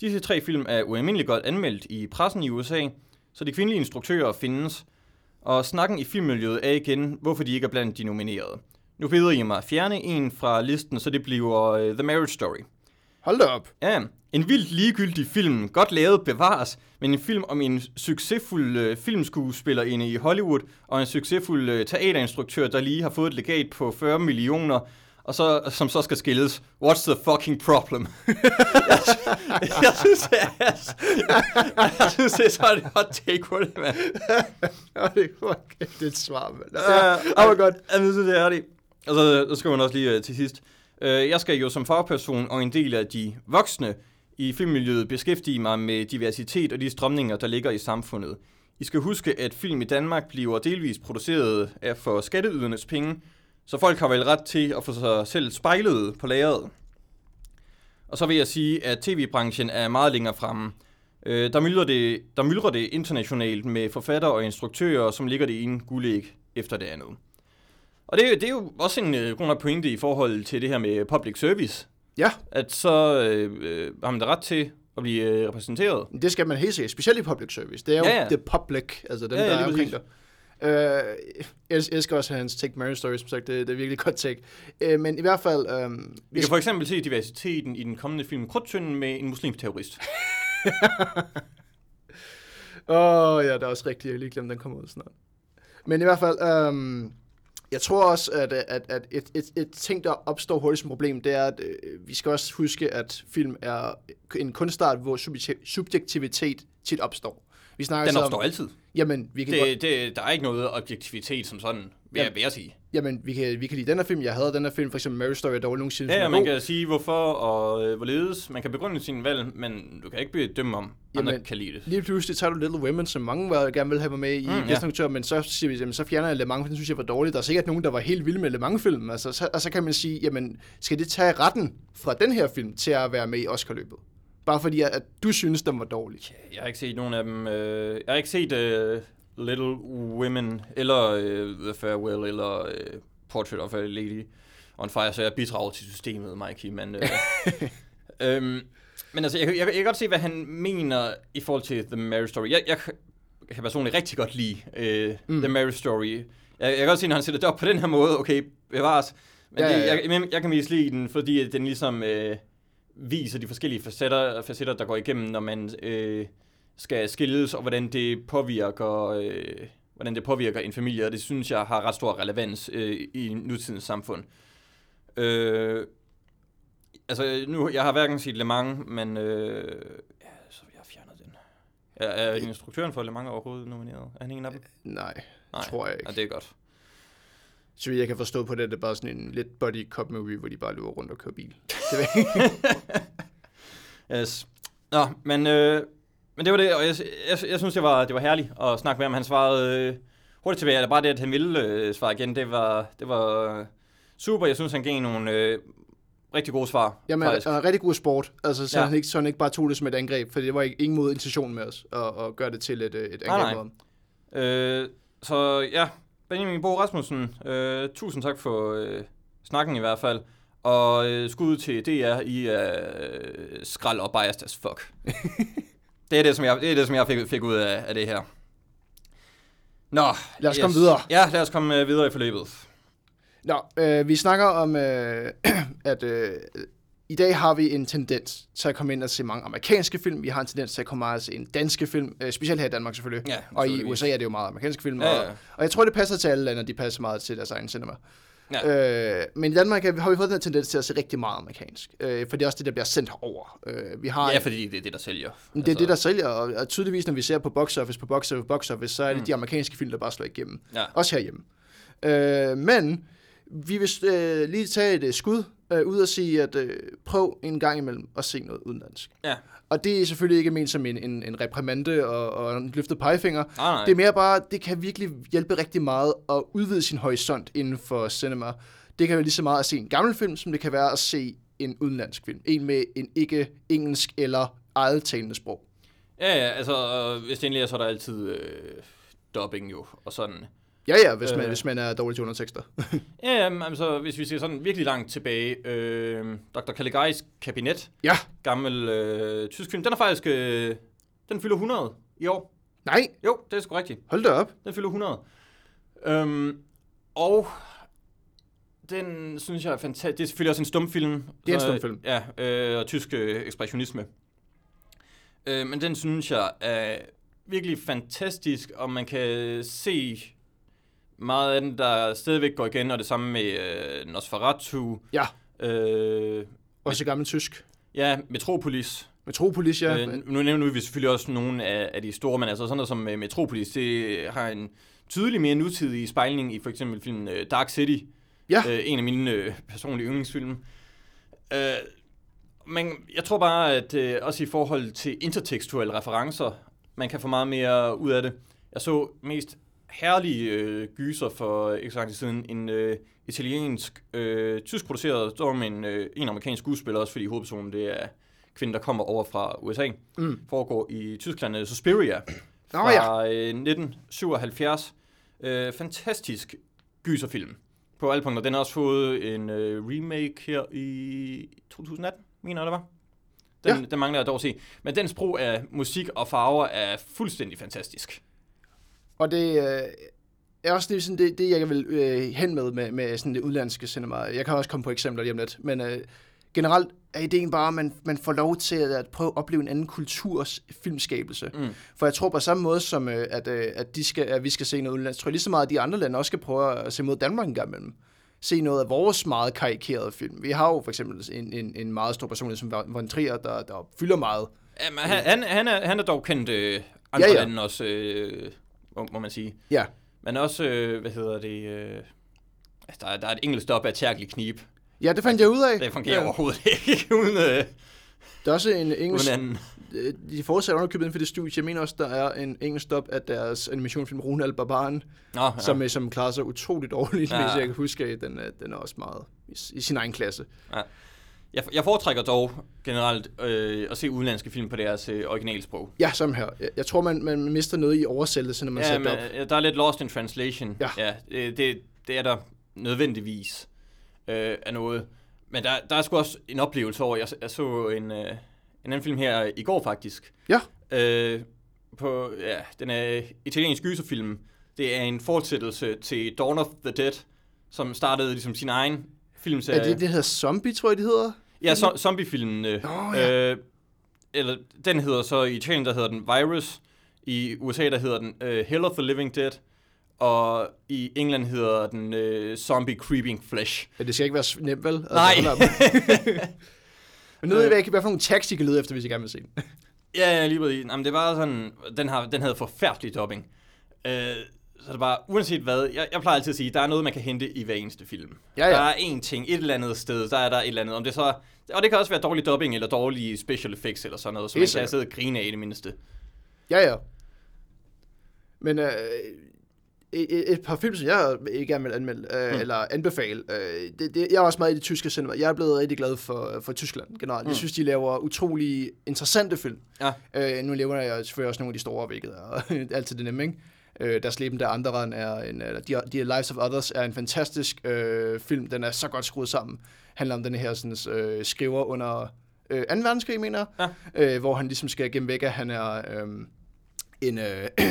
Disse tre film er ualmindeligt godt anmeldt i pressen i USA, så de kvindelige instruktører findes. Og snakken i filmmiljøet er igen, hvorfor de ikke er blandt de nominerede. Nu beder I mig at fjerne en fra listen, så det bliver uh, The Marriage Story. Hold da op. Ja, en vildt ligegyldig film, godt lavet bevares, men en film om en succesfuld øh, filmskuespillerinde i Hollywood, og en succesfuld øh, teaterinstruktør, der lige har fået et legat på 40 millioner, og så, som så skal skilles. What's the fucking problem? jeg, jeg, synes, er, jeg, jeg synes, det er sådan et hot take på det, mand. Det er et svar, mand. Ja, oh my god. Jeg synes, det er det. Og så, så skal man også lige uh, til sidst. Øh, jeg skal jo som fagperson og en del af de voksne i filmmiljøet beskæftige mig med diversitet og de strømninger, der ligger i samfundet. I skal huske, at film i Danmark bliver delvist produceret af for skatteydernes penge, så folk har vel ret til at få sig selv spejlet på lageret. Og så vil jeg sige, at tv-branchen er meget længere fremme. Øh, der, myldrer det, der myldrer det internationalt med forfattere og instruktører, som ligger det ene guldæg efter det andet. Og det, det er jo også en øh, grund af pointe i forhold til det her med public service. Ja. At så øh, øh, har man da ret til at blive øh, repræsenteret. Det skal man helt sikkert, specielt i public service. Det er jo Ja, ja. the public, altså dem, Ja, ja, der er omkring dig. Øh, jeg elsker også hans Take Mary Story, som sagt, det, det er virkelig godt take. Øh, men i hvert fald... Øh, Vi kan for eksempel se diversiteten i den kommende film Krudtønden med en muslimsk terrorist. Åh, oh, ja, det er også rigtigt. Jeg lige glemt, den kommer ud snart. Men i hvert fald, øhm, jeg tror også, at, at, at et, et, et ting, der opstår hurtigt som problem, det er, at øh, vi skal også huske, at film er en kunstart, hvor subjektivitet tit opstår. Vi snakker Den så opstår om, altid. Jamen, vi kan godt, Det, det, der er ikke noget objektivitet som sådan, vil jeg, vil jeg sige. jamen vi, kan, vi kan lide den her film. Jeg havde den her film, for eksempel Mary Story, der var nogensinde Ja, ja, man god. kan sige hvorfor og øh, hvorledes. Man kan begrunde sine valg, men du kan ikke bedømme om andre Jamen, kan lide det. Lige pludselig tager du Little Women, som mange var, gerne vil have mig med i Mm, mm, ja. men så siger vi, jamen, så fjerner jeg Le Mans, for den synes jeg var dårlig. Der er sikkert nogen, der var helt vilde med Le Mans-film. Altså, så, og så kan man sige, jamen, skal det tage retten fra den her film til at være med i Oscar-løbet? Bare fordi, at, du synes, den var dårlig. Jeg har ikke set nogen af dem. Øh, jeg har ikke set øh, Little Women, eller øh, The Farewell, eller øh, Portrait of a Lady on Fire, så jeg bidrager til systemet, Mikey. Men, øh, øhm, men altså, jeg, kan- jeg, jeg kan godt se, hvad han mener i forhold til The Marriage Story. Jeg, jeg, kan personligt rigtig godt lide øh, mm. The Marriage Story. Jeg, jeg kan godt se, når han sætter det op på den her måde, okay, bevares. Men Ja, det, ja, ja. Jeg, jeg, jeg kan mest lide den, fordi den ligesom øh, viser de forskellige facetter, facetter, der går igennem, når man øh, skal skilles, og hvordan det påvirker... Øh, hvordan det påvirker en familie, og det synes jeg har ret stor relevans øh, i nutidens samfund. Øh, altså, nu, jeg har hverken set Le Mans, men øh, ja, så vil jeg fjerne den. Er, er instruktøren for Le Mans overhovedet nomineret? Er han en af dem? Nej, Nej, tror jeg ikke. Ja, det er godt. Så jeg kan forstå på det, det er bare sådan en lidt buddy cop movie, hvor de bare løber rundt og kører bil. Yes. Nå, men, øh, men det var det, og jeg, jeg, jeg synes, det var, det var herligt at snakke med ham. Han svarede øh, hurtigt tilbage, eller bare det, at han ville øh, svare igen, det var, det var super. Jeg synes, han gav nogle øh, rigtig gode svar, Jamen, faktisk. uh, rigtig god sport. Altså, så, Ja. han ikke, så han ikke bare tog det som et angreb, for det var ikke, ingen mod intention med os at, at gøre det til et, øh, et Nej, angreb. nej. ham. Øh, så ja, Benjamin Bo Rasmussen, øh, tusind tak for øh, snakken i hvert fald. Og øh, skud til DR i øh, skrald og biased as fuck. det er det, som jeg, det, er det, som jeg fik, fik ud af, af det her. Nå, Lad os komme videre. Ja, lad os komme øh, videre i forløbet. Nå, øh, vi snakker om, øh, at øh, i dag har vi en tendens til at komme ind og se mange amerikanske film. Vi har en tendens til at komme meget og se en danske film, øh, specielt her i Danmark selvfølgelig. Ja, og i. USA er det jo meget amerikanske film. Ja, ja. Og, og jeg tror, det passer til alle lande, de passer meget til deres egen cinema. Ja. Øh, men i Danmark har vi fået den her tendens til at se rigtig meget amerikansk. Øh, for det er også det, der bliver sendt herover. Øh, vi har Ja, fordi det er det, der sælger. Det er det, der sælger, og, og tydeligvis, når vi ser på box office, på box office, box office, så er det mm. de amerikanske film, der bare slår igennem. Ja. Også herhjemme. Øh, men vi vil øh, lige tage et øh, skud øh, ud og sige, at øh, prøv en gang imellem at se noget udenlandsk. Ja. Og det er selvfølgelig ikke ment som en, en, en reprimande og, og en løftet pegefinger. Nej, nej. Det er mere bare, det kan virkelig hjælpe rigtig meget at udvide sin horisont inden for cinema. Det kan være lige så meget at se en gammel film, som det kan være at se en udenlandsk film. En med en ikke engelsk eller eget talende sprog. Ja, ja, altså, hvis det endelig er, så er der altid øh, dubbing jo, og sådan. Ja, ja, hvis man, Øh. hvis man er dårlig til undertekster. Ja, jamen, altså, hvis vi ser sådan virkelig langt tilbage, øh, Dr. Caligari's kabinet, ja, gammel øh, tysk film, den er faktisk, øh, den fylder 100 i år. nej, Jo, det er sgu rigtigt. hold da op. Den fylder 100. Øhm, og den synes jeg er fantastisk. Det er selvfølgelig også en stumfilm. Det er en stumfilm. Ja, øh, og tysk øh, ekspressionisme. Øh, men den synes jeg er virkelig fantastisk, og man kan se meget af den, der stadigvæk går igen, og det samme med øh, Nosferatu. Ja. Øh, Også gammel tysk. ja, Metropolis. Metropolis, ja. Øh, nu nævner vi selvfølgelig også nogle af, af de store, men altså sådan noget som øh, Metropolis, det har en tydelig mere nutidig spejling i for eksempel filmen øh, Dark City. Ja. Øh, en af mine øh, personlige yndlingsfilm. Øh, men jeg tror bare, at øh, også i forhold til intertekstuelle referencer, man kan få meget mere ud af det. Jeg så mest herlige øh, gyser for ikke så lang tid siden. En øh, italiensk, øh, tysk produceret storm, en, øh, en amerikansk skuespiller, også fordi hovedpersonen det er kvinde, der kommer over fra USA. Mm. Foregår i Tyskland, øh, Suspiria fra ja. øh, 1977. Øh, fantastisk gyserfilm på alle punkter. Den har også fået en øh, remake her i 2018, mener jeg det var. Den, Ja. den mangler jeg dog at se. Men dens brug af musik og farver er fuldstændig fantastisk. Og det øh, er også det, sådan, det, det jeg vil øh, hen med, med med sådan det udlandske cinema. Jeg kan også komme på eksempler lige om lidt, men øh, generelt er ideen bare, at man, man får lov til at, at prøve at opleve en anden kulturs filmskabelse. Mm. For jeg tror på samme måde som, øh, at, øh, at, de skal, at vi skal se noget udenlandsk, tror jeg lige så meget, at de andre lande også skal prøve at se mod Danmark en gang imellem. Se noget af vores meget karikerede film. Vi har jo for eksempel en, en, en meget stor personlighed som Von Trier, der, der fylder meget. Jamen, han, han, han, er, han er dog kendt øh, andre ja. ja. lande også, øh, må, man sige. Ja, Men også, øh, hvad hedder det... Øh, altså, der, er, der er et engelsk stop af Tjerkelig Knib. ja det fandt jeg ud af. Det fungerer ja. ja. overhovedet ikke uden, øh, Der er også en engelsk uden anden. Øh, de fortsætter underkøbet inden for det studie. Jeg mener også, der er en engelsk stop af deres animationsfilm Ronald Barbaren, Nå, ja. ja. som, øh, som klarer sig utroligt dårligt, ja. Ja. hvis jeg kan huske. Den, er- den er også meget i, i sin egen klasse. Jeg, jeg foretrækker dog generelt øh, at se udenlandske film på deres øh, originalsprog. Ja, som her. Jeg, jeg tror, man, man mister noget i oversættelse, når man Ja, sætter det op. øh, der er lidt lost in translation. Ja. ja det, det, det er der nødvendigvis øh, af noget. Men der, der er sgu også en oplevelse over, jeg, jeg så en, øh, en anden film her i går faktisk. Ja. Øh, på, ja, den er italiensk gyserfilm. Det er en fortsættelse til Dawn of the Dead, som startede ligesom sin egen filmserie. Er det, det hedder Zombie, tror jeg, det hedder? Ja, so- zombiefilmen. Øh, Nå, ja. øh, eller den hedder så i Italien, der hedder den Virus. I USA, der hedder den øh, Hell of the Living Dead. Og i England hedder den øh, Zombie Creeping Flesh. Ja, det skal ikke være nemt, vel? Altså, Nej. Men nu ved jeg ikke, hvad for nogle tags, I kan lede efter, hvis I gerne vil se den. ja, ja, lige præcis. Jamen, det var sådan, den, har, den havde forfærdelig dubbing. Øh, så det var, uanset hvad, jeg, jeg plejer altid at sige, der er noget, man kan hente i hver eneste film. Ja, ja. Der er én ting, et eller andet sted, der er der et eller andet. Om det så, og det kan også være dårlig dubbing, eller dårlige special effects, eller sådan noget, så Helt man kan sidde og grine af i det mindste. Ja, ja. Men øh, et, et par film, som jeg ikke gerne vil anmelde, øh, Mm. eller anbefale, øh, det, det, jeg er også meget i det tyske cinema. Jeg er blevet rigtig glad for, for Tyskland generelt. Mm. Jeg synes, de laver utrolig interessante film. Ja. Øh, nu lever jeg selvfølgelig også nogle af de store, hvilket er altid det nemme, ikke? Øh, Deres Leben der andre er en, eller The, The Lives of Others er en fantastisk øh, film. Den er så godt skruet sammen. Handler om den her sådan, øh, skriver under øh, 2. verdenskrig, mener. Ja. Øh, hvor han ligesom skal gemme væk, at han er øh, en, øh,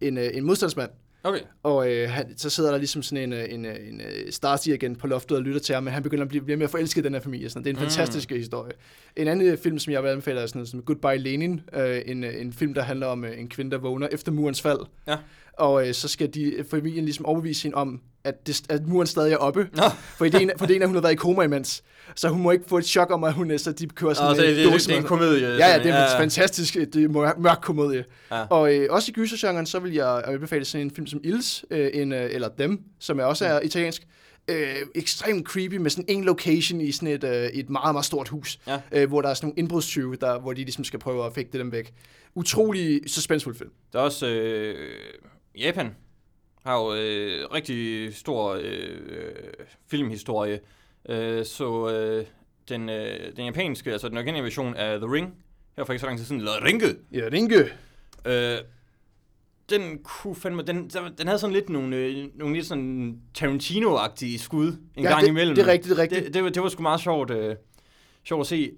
en, øh, en modstandsmand. Okay. Og øh, han, så sidder der ligesom sådan en, øh, en, øh, en øh, Stasi-agent på loftet og lytter til ham, men han begynder at blive, blive mere forelsket i den her familie. Sådan. Det er en Mm. fantastisk mm. historie. En anden film, som jeg vil anbefale, er sådan som Goodbye Lenin. Øh, en, en film, der handler om øh, en kvinde, der vågner efter murens fald. Ja. Og øh, så skal de, familien ligesom overbevise hende om, at, det, at muren stadig er oppe. Nå, For ideen, for ideen er, at hun har været i koma imens. Så hun må ikke få et chok om, at hun er, så de kører sådan Nå, så det, det, det, er en med- komedie. Ja, ja, det er en fantastisk, det er mørk, mørk komedie. Ja. Og øh, også i gysergenren, så vil jeg anbefale sådan en film som Ils, øh, en, øh, eller Dem, som er også er italiensk. Øh, ekstremt creepy med sådan en location i sådan et, øh, et meget, meget stort hus, Ja. øh, hvor der er sådan nogle indbrudstyve, der, hvor de ligesom skal prøve at fægte dem væk. Utrolig suspensfuld film. Der er også øh, Japan har jo øh, rigtig stor øh, filmhistorie. Øh, så øh, den, øh, den japanske, altså den originale version af The Ring, her for ikke så lang tid siden, eller Ringe, Ja, Ringe. øh, den kunne fandme, den, den havde sådan lidt nogle, øh, nogle lidt sådan Tarantino-agtige skud en Ja, gang det, imellem. det er rigtigt, det er rigtigt. det, det, var, det var sgu meget sjovt, øh, sjovt at se.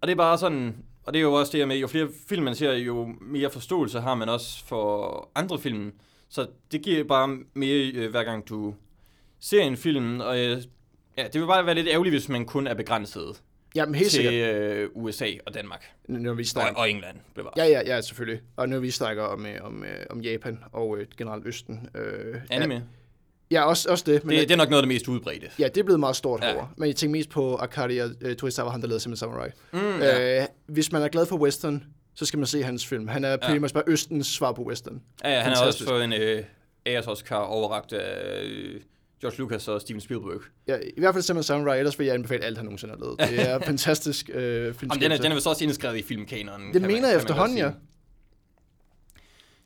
Og det er bare sådan, og det er jo også det her med, jo flere film man ser, jo mere forståelse har man også for andre film. Så det giver bare mere, øh, hver gang du ser en film. Og øh, ja, det vil bare være lidt ærgerligt, hvis man kun er begrænset Jamen, helt til sikkert, øh, USA og Danmark. når vi Og, snakker... og England, bevares. Ja, ja, ja, selvfølgelig. Og når vi snakker om, øh, om, øh, om Japan og øh, generelt Østen. Øh, Anime. Ja, ja, også, også det. Men Det, det er nok noget af det mest udbredte. Ja, det er blevet meget stort Ja. herovre. Men jeg tænker mest på Akari og uh, Torizawa, han der lavede Seven Samurai. Mm, ja. Øh, hvis man er glad for western, så skal man se hans film. Han er pretty Ja. much bare Østens svar på western. ja, ja, han har også fået en øh, Ayers Oscar overragt af øh, George Lucas og Steven Spielberg. Ja, I hvert fald Seven Samurai, ellers vil jeg anbefale alt, han nogensinde har lavet. Det er fantastisk øh, Jamen, filmskabelse. den, er, den er vist også indskrevet i filmkanonen. Det man- mener kan jeg man efterhånden, ja.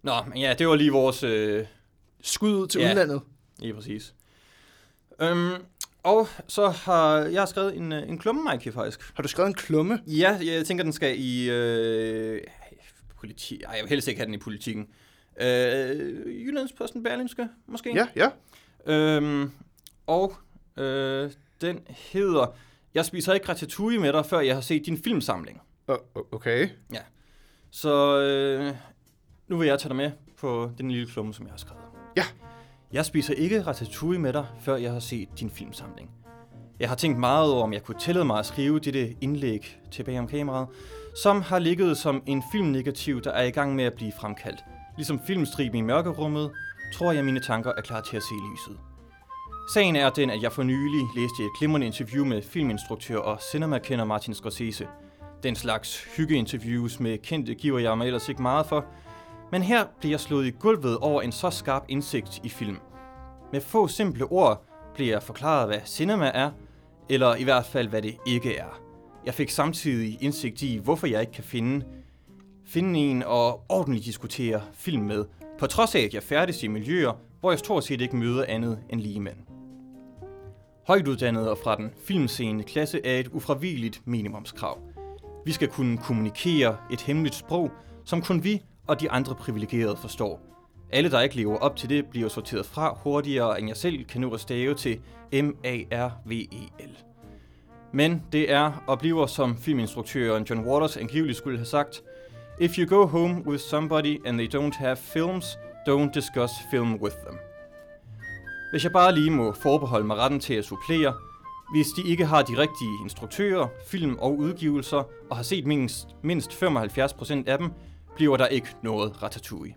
Nå, men ja, det var lige vores... Øh, Skud ud til Ja. udlandet. lige præcis. Øhm, og så har jeg skrevet en, øh, en klumme, Mikey, faktisk. Har du skrevet en klumme? Ja, jeg tænker, den skal i øh, politi. Ej, jeg vil helst ikke have den i politikken. Øh, Jyllandsposten Berlinske, måske? Ja, ja. Øhm, og øh, den hedder, jeg spiser ikke ratatouille med dig, før jeg har set din filmsamling. Okay. Så øh, nu vil jeg tage dig med på den lille klumme, som jeg har skrevet. Ja. Jeg spiser ikke ratatouille med dig, før jeg har set din filmsamling. Jeg har tænkt meget over, om jeg kunne tillade mig at skrive dette indlæg tilbage om kameraet, som har ligget som en filmnegativ, der er i gang med at blive fremkaldt. Ligesom filmstriben i mørkerummet, tror jeg, mine tanker er klar til at se lyset. Sagen er den, at jeg for nylig læste et glimrende interview med filminstruktør og cinemakender Martin Scorsese. Den slags hyggeinterviews med kendte giver jeg mig ellers ikke meget for, men her bliver jeg slået i gulvet over en så skarp indsigt i film. Med få simple ord bliver jeg forklaret, hvad cinema er, eller i hvert fald, hvad det ikke er. Jeg fik samtidig indsigt i, hvorfor jeg ikke kan finde, finde en og ordentligt diskutere film med, på trods af, at jeg færdes i miljøer, hvor jeg stort set ikke møder andet end ligemænd. Højtuddannet og fra den filmscene klasse er et ufravigeligt minimumskrav. Vi skal kunne kommunikere et hemmeligt sprog, som kun vi og de andre privilegerede forstår. Alle, der ikke lever op til det, bliver sorteret fra hurtigere, end jeg selv kan nå at stave til M-A-R-V-E-L. Men det er og bliver, som filminstruktøren John Waters angiveligt skulle have sagt, If you go home with somebody and they don't have films, don't discuss film with them. Hvis jeg bare lige må forbeholde mig retten til at supplere, hvis de ikke har de rigtige instruktører, film og udgivelser, og har set mindst, mindst 75% af dem, bliver der ikke noget ratatouille.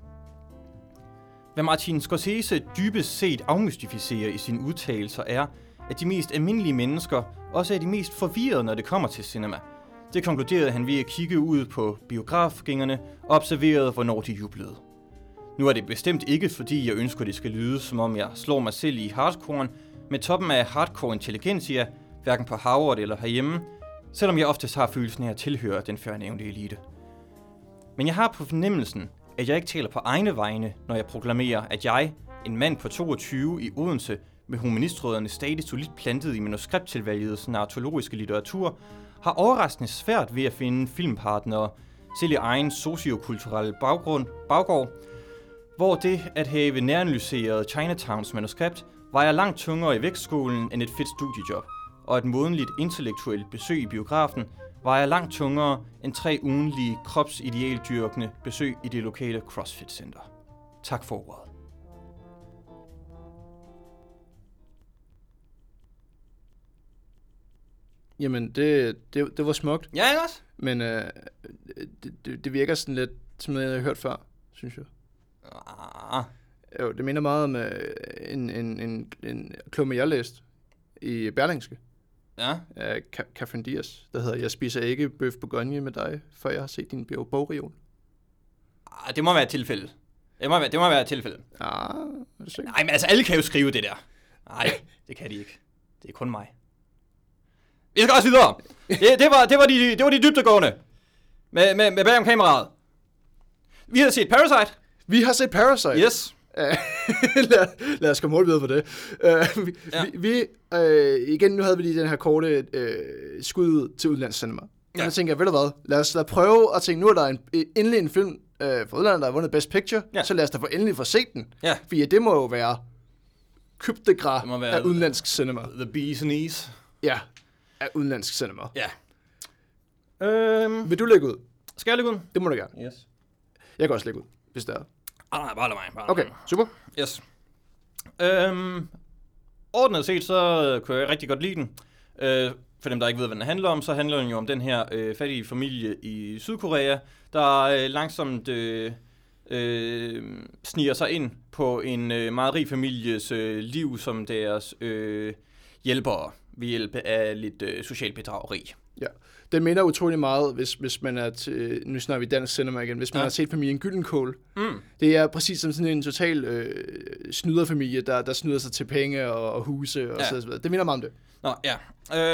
Hvad Martin Scorsese dybest set afmystificerer i sine udtalelser er, at de mest almindelige mennesker også er de mest forvirrede, når det kommer til cinema. Det konkluderede han ved at kigge ud på biografgængerne og observerede, hvornår de jublede. Nu er det bestemt ikke, fordi jeg ønsker, det skal lyde, som om jeg slår mig selv i hardcoren, med toppen af hardcore intelligentia, hverken på Harvard eller herhjemme, selvom jeg oftest har følelsen af at tilhøre den førnævnte elite. Men jeg har på fornemmelsen, at jeg ikke taler på egne vegne, når jeg proklamerer, at jeg, en mand på 22 i Odense, med humanistråderne stadig solidt plantet i manuskripttilvalgets narratologiske litteratur, har overraskende svært ved at finde filmpartnere, selv i egen sociokulturelle baggrund, baggård, hvor det at have næranalyseret Chinatowns manuskript vejer langt tungere i vægtskolen end et fedt studiejob, og et månedligt intellektuelt besøg i biografen vejer langt tungere end tre ugenlige kropsidealdyrkende besøg i det lokale CrossFit Center. Tak for ordet. Jamen, det, det, det var smukt. Ja, ikke også? Men øh, det, det, det virker sådan lidt som noget, jeg har hørt før, synes jeg. Ah, Jo, det minder meget om øh, en, en, en, en klumme, jeg læste i Berlingske ja. af Catherine Diaz, der hedder Jeg spiser ikke bøf bourgogne med dig, før jeg har set din bog- bogreol. Ah, det må være et tilfælde. Det må være, det må være et tilfælde. Ah, du sikker? Nej, men altså, alle kan jo skrive det der. Nej, det kan de ikke. Det er kun mig. Vi skal også videre. Det, det, var, det, var, de, det var de dybdegående. Med, med, med bag om kameraet. Vi har set Parasite. Vi har set Parasite. Yes. lad, lad os komme hurtigt videre på det. Uh, vi, Ja. vi, uh, igen, nu havde vi lige den her korte uh, skud ud til udlandscinema. Ja. Og så tænker jeg, ved du hvad, lad os lad prøve at tænke, nu er der en, endelig en film uh, fra udlandet, der har vundet Best Picture, Ja. så lad os da få endelig få set den. Ja. Fordi det må jo være må være- af udenlandsk cinema. The Bees and Ease. Ja, af udenlandsk cinema. Ja. Øhm, Vil du lægge ud? skal jeg lægge ud? Det må du gerne. Yes. Jeg kan også lægge ud, hvis det er. Ah, nej, bare lad mig. Bare Okay, mig. super. Yes. Øhm, ordnet set, så kunne jeg rigtig godt lide den. Øh, for dem, der ikke ved, hvad den handler om, så handler den jo om den her øh, fattige familie i Sydkorea, der øh, langsomt øh, øh, sniger sig ind på en øh, meget rig families øh, liv som deres øh, hjælpere ved hjælp af lidt øh, socialt bedrageri. Ja. Den minder utrolig meget, hvis, hvis man er til, nu snakker vi dansk cinema igen, hvis man ja. Har set familien Gyllenkål. Mm. Det er præcis som sådan en total øh, snyderfamilie, der, der snyder sig til penge og, og huse og Ja. så videre. Det minder meget om det. Nå, ja.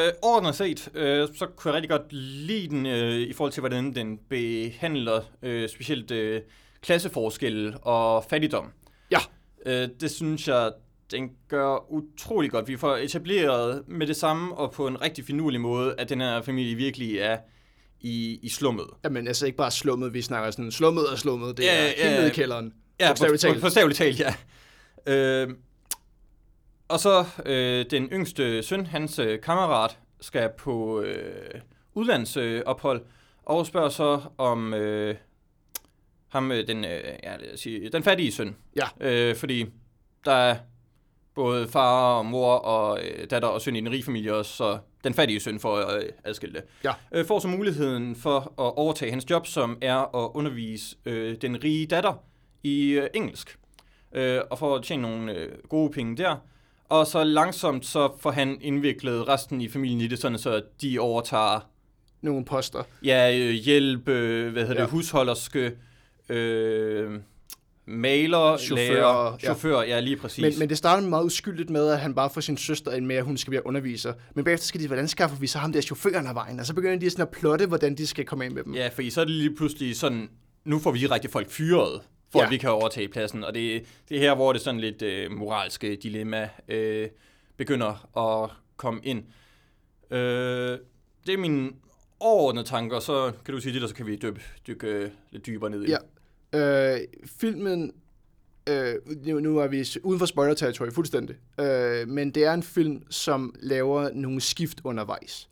Øh, ordentligt set, øh, så kunne jeg rigtig godt lide den øh, i forhold til, hvordan den behandler øh, specielt øh, klasseforskel og fattigdom. Ja. Øh, det synes jeg, den gør utrolig godt. Vi får etableret med det samme og på en rigtig finurlig måde, at den her familie virkelig er i, i slummet. Jamen altså ikke bare slummet, vi snakker sådan slummet og slummet. Det Ja, er ja, helt ja. nede i kælderen. Ja, Bogstaveligt talt. Ja. Øh, og så øh, den yngste søn, hans øh, kammerat, skal på øh, udlandsophold, øh, og spørger så om øh, ham, øh, den, øh, ja, lad os sige, den fattige søn. Ja. Øh, fordi der er både far og mor og øh, datter og søn i den rige familie også, så den fattige søn får øh, adskilt det. Ja. Øh, får så muligheden for at overtage hans job, som er at undervise øh, den rige datter i øh, engelsk. Øh, og for at tjene nogle øh, gode penge der. Og så langsomt så får han indviklet resten i familien i det, sådan så de overtager Nogle poster. ja, øh, hjælp, øh, hvad hedder Ja. det, husholderske, øh, maler, Chauffør, lærer, ja. chauffør, ja, lige præcis. Men, men det starter meget uskyldigt med, at han bare får sin søster ind med, at hun skal være underviser. Men bagefter skal de, hvordan skaffer vi så ham der chaufføren af vejen? Og så begynder de sådan at plotte, hvordan de skal komme ind med dem. Ja, fordi så er det lige pludselig sådan, nu får vi rigtig folk fyret, for Ja. at vi kan overtage pladsen. Og det, det er her, hvor det sådan lidt øh, moralske dilemma øh, begynder at komme ind. Øh, det er mine overordnede tanker, så kan du sige det, der så kan vi dykke, dykke øh, lidt dybere ned i. Ja. Øh, filmen, øh, nu, nu er vi uden for spoiler-territoriet fuldstændig, øh, men det er en film, som laver nogle skift undervejs.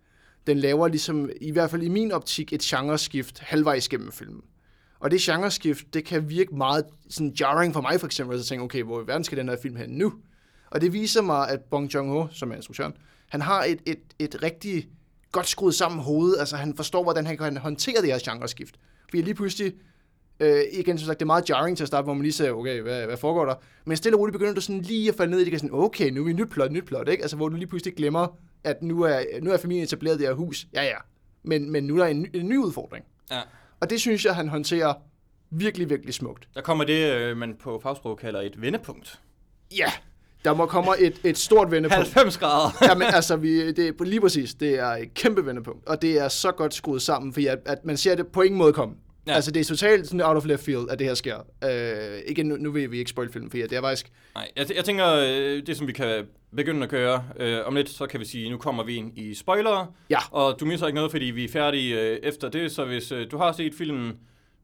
Den laver ligesom, i hvert fald i min optik, et genreskift halvvejs gennem filmen. Og det genreskift, det kan virke meget sådan jarring for mig for eksempel, at tænke, okay, hvor i verden skal den her film hen nu? Og det viser mig, at Bong Joon-ho, som er instruktøren, han har et, et, et rigtig godt skruet sammen hoved. Altså, han forstår, hvordan han kan håndtere det her genreskift. Fordi lige pludselig, øh, igen som sagt, det er meget jarring til at starte, hvor man lige siger, okay, hvad, hvad foregår der? Men stille og roligt begynder du sådan lige at falde ned i det, kan sådan, okay, nu er vi nyt plot, nyt plot, ikke? Altså, hvor du lige pludselig glemmer, at nu er, nu er familien etableret det her hus. Ja, ja. Men, men nu er der en, ny- en ny udfordring. Ja. Og det synes jeg, han håndterer virkelig, virkelig smukt. Der kommer det, øh, man på fagsprog kalder et vendepunkt. Ja, der må komme et, et stort vendepunkt. 90 grader. Jamen altså, vi, det er lige præcis, det er et kæmpe vendepunkt, og det er så godt skruet sammen, fordi at, at man ser det på ingen måde komme. Ja. Altså, det er totalt sådan out of left field, at det her sker. Øh, igen, nu, nu vil vi ikke spoil filmen, fordi det er faktisk... Nej, jeg, jeg tænker, øh, det som vi kan begynde at gøre øh, om lidt, så kan vi sige, nu kommer vi ind i spoilere. Ja. Og du misser ikke noget, fordi vi er færdige øh, efter det, så hvis øh, du har set filmen,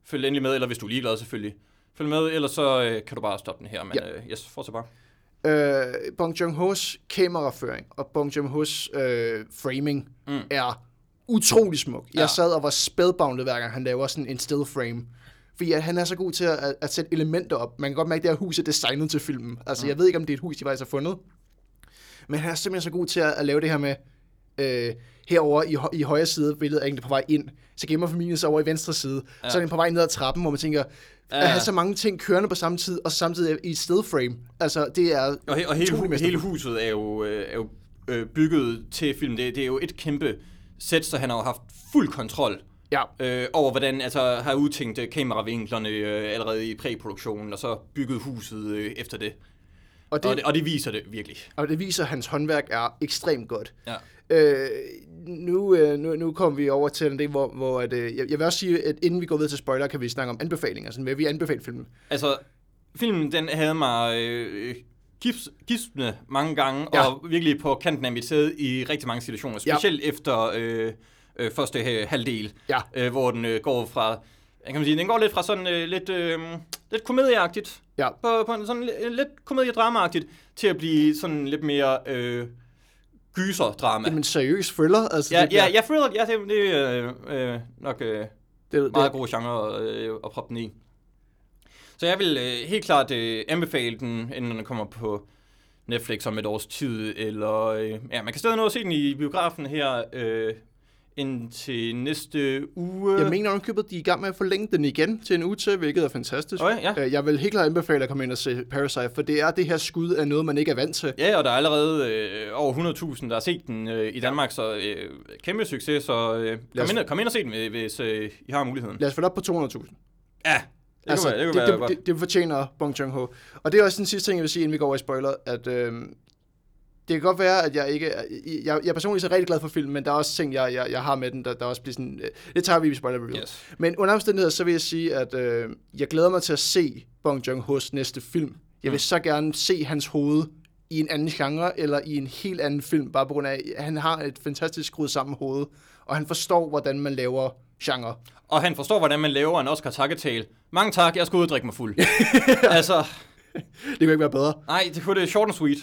følg endelig med, eller hvis du er ligeglad selvfølgelig. Følg med, ellers så øh, kan du bare stoppe den her, men Ja. øh, yes, fortsæt bare. Øh, Bong Joon-ho's kameraføring og Bong Joon-ho's øh, framing. Mm. er utrolig smuk. Jeg Ja. sad og var spædboundet, hver gang han laver sådan en still frame. Fordi at han er så god til at, at sætte elementer op. Man kan godt mærke, at det her hus er designet til filmen. Altså, mm. jeg ved ikke, om det er et hus, de faktisk har fundet. Men han er simpelthen så god til at, at lave det her med, øh, herover i, i højre side, billedet er egentlig på vej ind. Så gemmer familien sig over i venstre side. Ja. Så er den på vej ned ad trappen, hvor man tænker, Ja. at have så mange ting kørende på samme tid, og samtidig i et still frame. Altså, det er Og, he- og hele, hu- hele huset er jo, øh, er jo øh, bygget til filmen. Det, det er jo et kæmpe så han har jo haft fuld kontrol Ja, øh, over, hvordan altså, har udtænkt kameravinklerne øh, allerede i præproduktionen, og så bygget huset øh, efter det. og Det... Og, det, og det viser det virkelig. og det viser, at hans håndværk er ekstremt godt. Ja. Øh, nu, øh, nu, nu kommer vi over til det, hvor, hvor at, øh, jeg, jeg vil også sige, at inden vi går videre til spoiler, kan vi snakke om anbefalinger. Sådan, hvad vi anbefale filmen. Altså, filmen den havde mig øh, gips, gispende mange gange, Ja. ja. og virkelig på kanten af mit sæde i rigtig mange situationer. Ja. Specielt efter øh, øh, første øh, halvdel, Ja. øh, hvor den øh, går fra... Jeg kan man sige, den går lidt fra sådan øh, lidt, øh, lidt komedieagtigt, Ja. på, på en sådan li- lidt komediedramaagtigt, til at blive sådan lidt mere øh, gyserdrama. Jamen, seriøs thriller. Altså, Ja, det, ja, ja, thriller, ja, det, det er øh, øh, nok øh, det, det, meget god genre øh, at proppe den i. Så jeg vil øh, helt klart øh, anbefale den, inden den kommer på Netflix om et års tid, eller øh, ja, man kan stadig nå at se den i biografen her øh, indtil næste uge. Jeg mener ovenkøbet, de er i gang med at forlænge den igen til en uge til, hvilket er fantastisk. Okay, ja. Øh, Jeg vil helt klart anbefale at komme ind og se Parasite, for det er det her skud af noget, man ikke er vant til. Ja, og der er allerede øh, over 100.000, der har set den øh, i Danmark, så øh, kæmpe succes, så øh, kom, os- ind, og- kom ind og se den, hvis øh, I har muligheden. Lad os få op på 200.000. Ja, det altså, være, det det, være det, det, det fortjener Bong Joon-ho. Og det er også den sidste ting, jeg vil sige, inden vi går over i spoiler, at øh, det kan godt være, at jeg ikke... er- Jeg, jeg er personligt så rigtig glad for filmen, men der er også ting, jeg, jeg, jeg har med den, der, der også bliver sådan... øh, Det tager vi i spoiler review. Yes. Men under omstændigheder, så vil jeg sige, at øh, jeg glæder mig til at se Bong Joon-ho's næste film. Jeg vil Mm. så gerne se hans hoved i en anden genre, eller i en helt anden film, bare på grund af, at han har et fantastisk skruet sammen hoved, og han forstår, hvordan man laver genre. Og han forstår, hvordan man laver en Oscar takketale. Mange tak, jeg skal ud og drikke mig fuld. altså, Det kan ikke være bedre. nej, det kunne det short and sweet.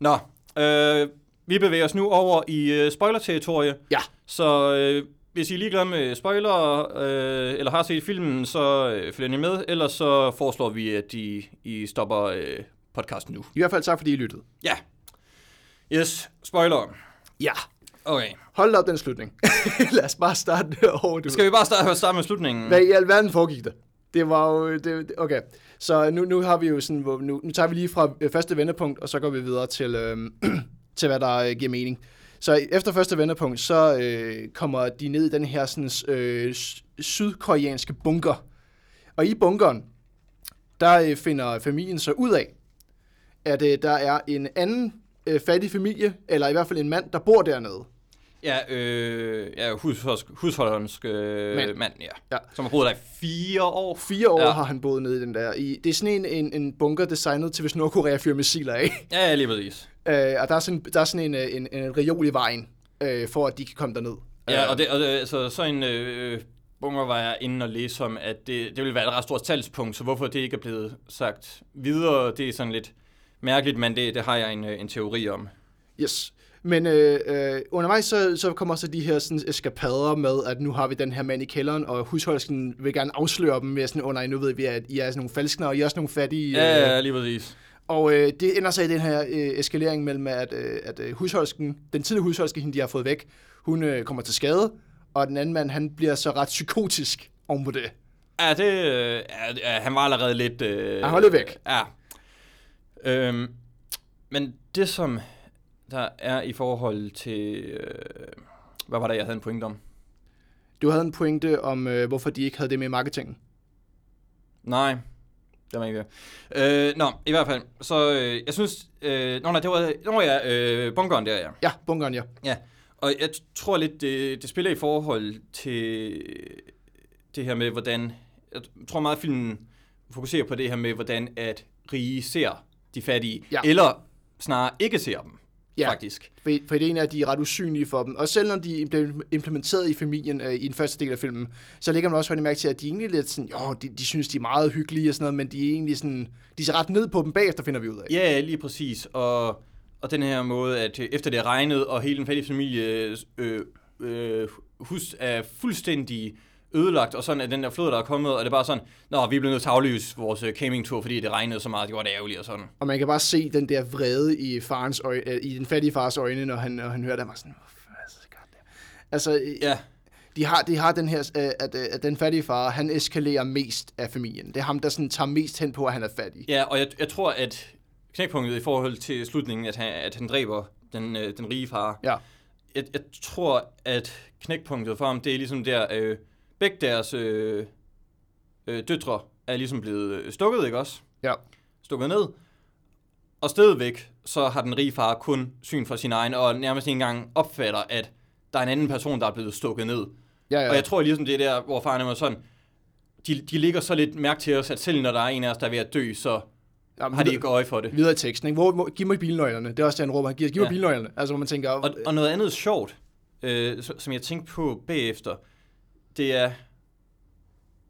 Nå, øh, vi bevæger os nu over i øh, spoiler-territorie. Ja. Så øh, hvis I er ligeglade med spoiler, øh, eller har set filmen, så øh, følger I med. Ellers så foreslår vi, at I, I stopper øh, podcasten nu. I hvert fald tak, fordi I lyttede. Ja. Yes, spoiler. Ja. Okay. Hold da op den slutning. Lad os bare starte derovre, du. Skal vi bare starte, starte med slutningen? Hvad i alverden foregik der? Det var jo... Det, okay. Så nu, nu har vi jo sådan... Nu, nu tager vi lige fra øh, første vendepunkt, og så går vi videre til, øhm, til hvad der øh, giver mening. Så efter første vendepunkt, så øh, kommer de ned i den her sådan, øh, sydkoreanske bunker. Og i bunkeren, der øh, finder familien så ud af, at øh, der er en anden øh, fattig familie, eller i hvert fald en mand, der bor dernede. Ja, øh, ja husholdersk, husholdersk øh, Mand. mand, ja. Ja. Som har boet der i fire år. Fire år Ja. har han boet nede i den der. I, det er sådan en, en, en bunker designet til, hvis Nordkorea fyrer missiler af. Ja, lige præcis. Øh, og der er sådan, der er sådan en, øh, en, en reol i vejen, øh, for at de kan komme derned. Ja, Øh, og, det, og det, altså, så en øh, bunker var jeg inde og læse om, at det, det ville være et ret stort talspunkt, så hvorfor det ikke er blevet sagt videre, det er sådan lidt mærkeligt, men det, det har jeg en, øh, en teori om. Yes. Men øh, øh, undervejs så, så kommer så de her sådan, eskapader med, at nu har vi den her mand i kælderen, og husholdsken vil gerne afsløre dem med sådan, åh oh, nej, nu ved vi, at I er sådan nogle falskner, og I er også nogle fattige. Ja, øh, ja, lige præcis. Og øh, det ender så i den her øh, eskalering mellem, at, øh, at øh, husholdsken, den tidligere husholdsken, hende de har fået væk, hun øh, kommer til skade, og den anden mand, han bliver så ret psykotisk oven på det. Ja, det, øh, ja, ja, han var allerede lidt... Øh, Han var lidt væk. Ja. Øhm, men det, som der er i forhold til... Øh, hvad var det, jeg havde en point om? Du havde en pointe om, øh, hvorfor de ikke havde det med i marketingen. Nej, det var ikke det. Øh, nå, i hvert fald. Så øh, jeg synes... Øh, nå, nej, det var... Nå ja, øh, bunkeren der, ja. Ja, bunkeren, ja. Ja, og jeg tror lidt, det, det spiller i forhold til det her med, hvordan... Jeg tror meget, at filmen fokuserer på det her med, hvordan at rige ser de fattige. Ja. Eller snarere ikke ser dem, Ja. faktisk. For, for ideen er, at de er ret usynlige for dem. Og selv når de bliver implementeret i familien øh, i den første del af filmen, så lægger man også rigtig mærke til, at de er egentlig lidt sådan, jo, de, de synes, de er meget hyggelige og sådan noget, men de er egentlig sådan, de ser ret ned på dem bagefter, finder vi ud af. Ja, lige præcis. Og, og den her måde, at øh, efter det er regnet, og hele den fattige familie øh, øh, hus er fuldstændig ødelagt, og sådan er den der flod, der er kommet, og det er bare sådan, nå, vi blevet nødt til at aflyse vores øh, campingtur, fordi det regnede så meget, det var det ærgerligt og sådan. Og man kan bare se den der vrede i, farens øje, øh, i den fattige fars øjne, når han, når han hører det, og sådan, "Hvorfor er det så godt der?" Altså, øh, Ja, de har, de har den her, at, at den fattige far, han eskalerer mest af familien. Det er ham, der sådan tager mest hen på, at han er fattig. ja og jeg, jeg tror, at knækpunktet i forhold til slutningen, at han, at han dræber den, øh, den rige far, Ja. jeg, jeg tror, at knækpunktet for ham, det er ligesom der, øh, begge deres øh, øh, døtre er ligesom blevet øh, stukket, ikke også? Ja. Stukket ned. Og stadigvæk, så har den rige far kun syn for sin egen, og nærmest ikke engang opfatter, at der er en anden person, der er blevet stukket ned. Ja, Ja. Og jeg tror ligesom, det er der, hvor faren er sådan, de, de ligger så lidt mærke til os, at selv når der er en af os, der er ved at dø, så Jamen, har de ikke øje for det. videre i teksten. Ikke? Hvor, hvor, giv mig bilnøglerne. Det er også det, han råber. Han giver, giv mig Ja. bilnøglerne. Altså, hvor man tænker... Og, og noget andet sjovt, øh, som jeg tænkte på bagefter, det er,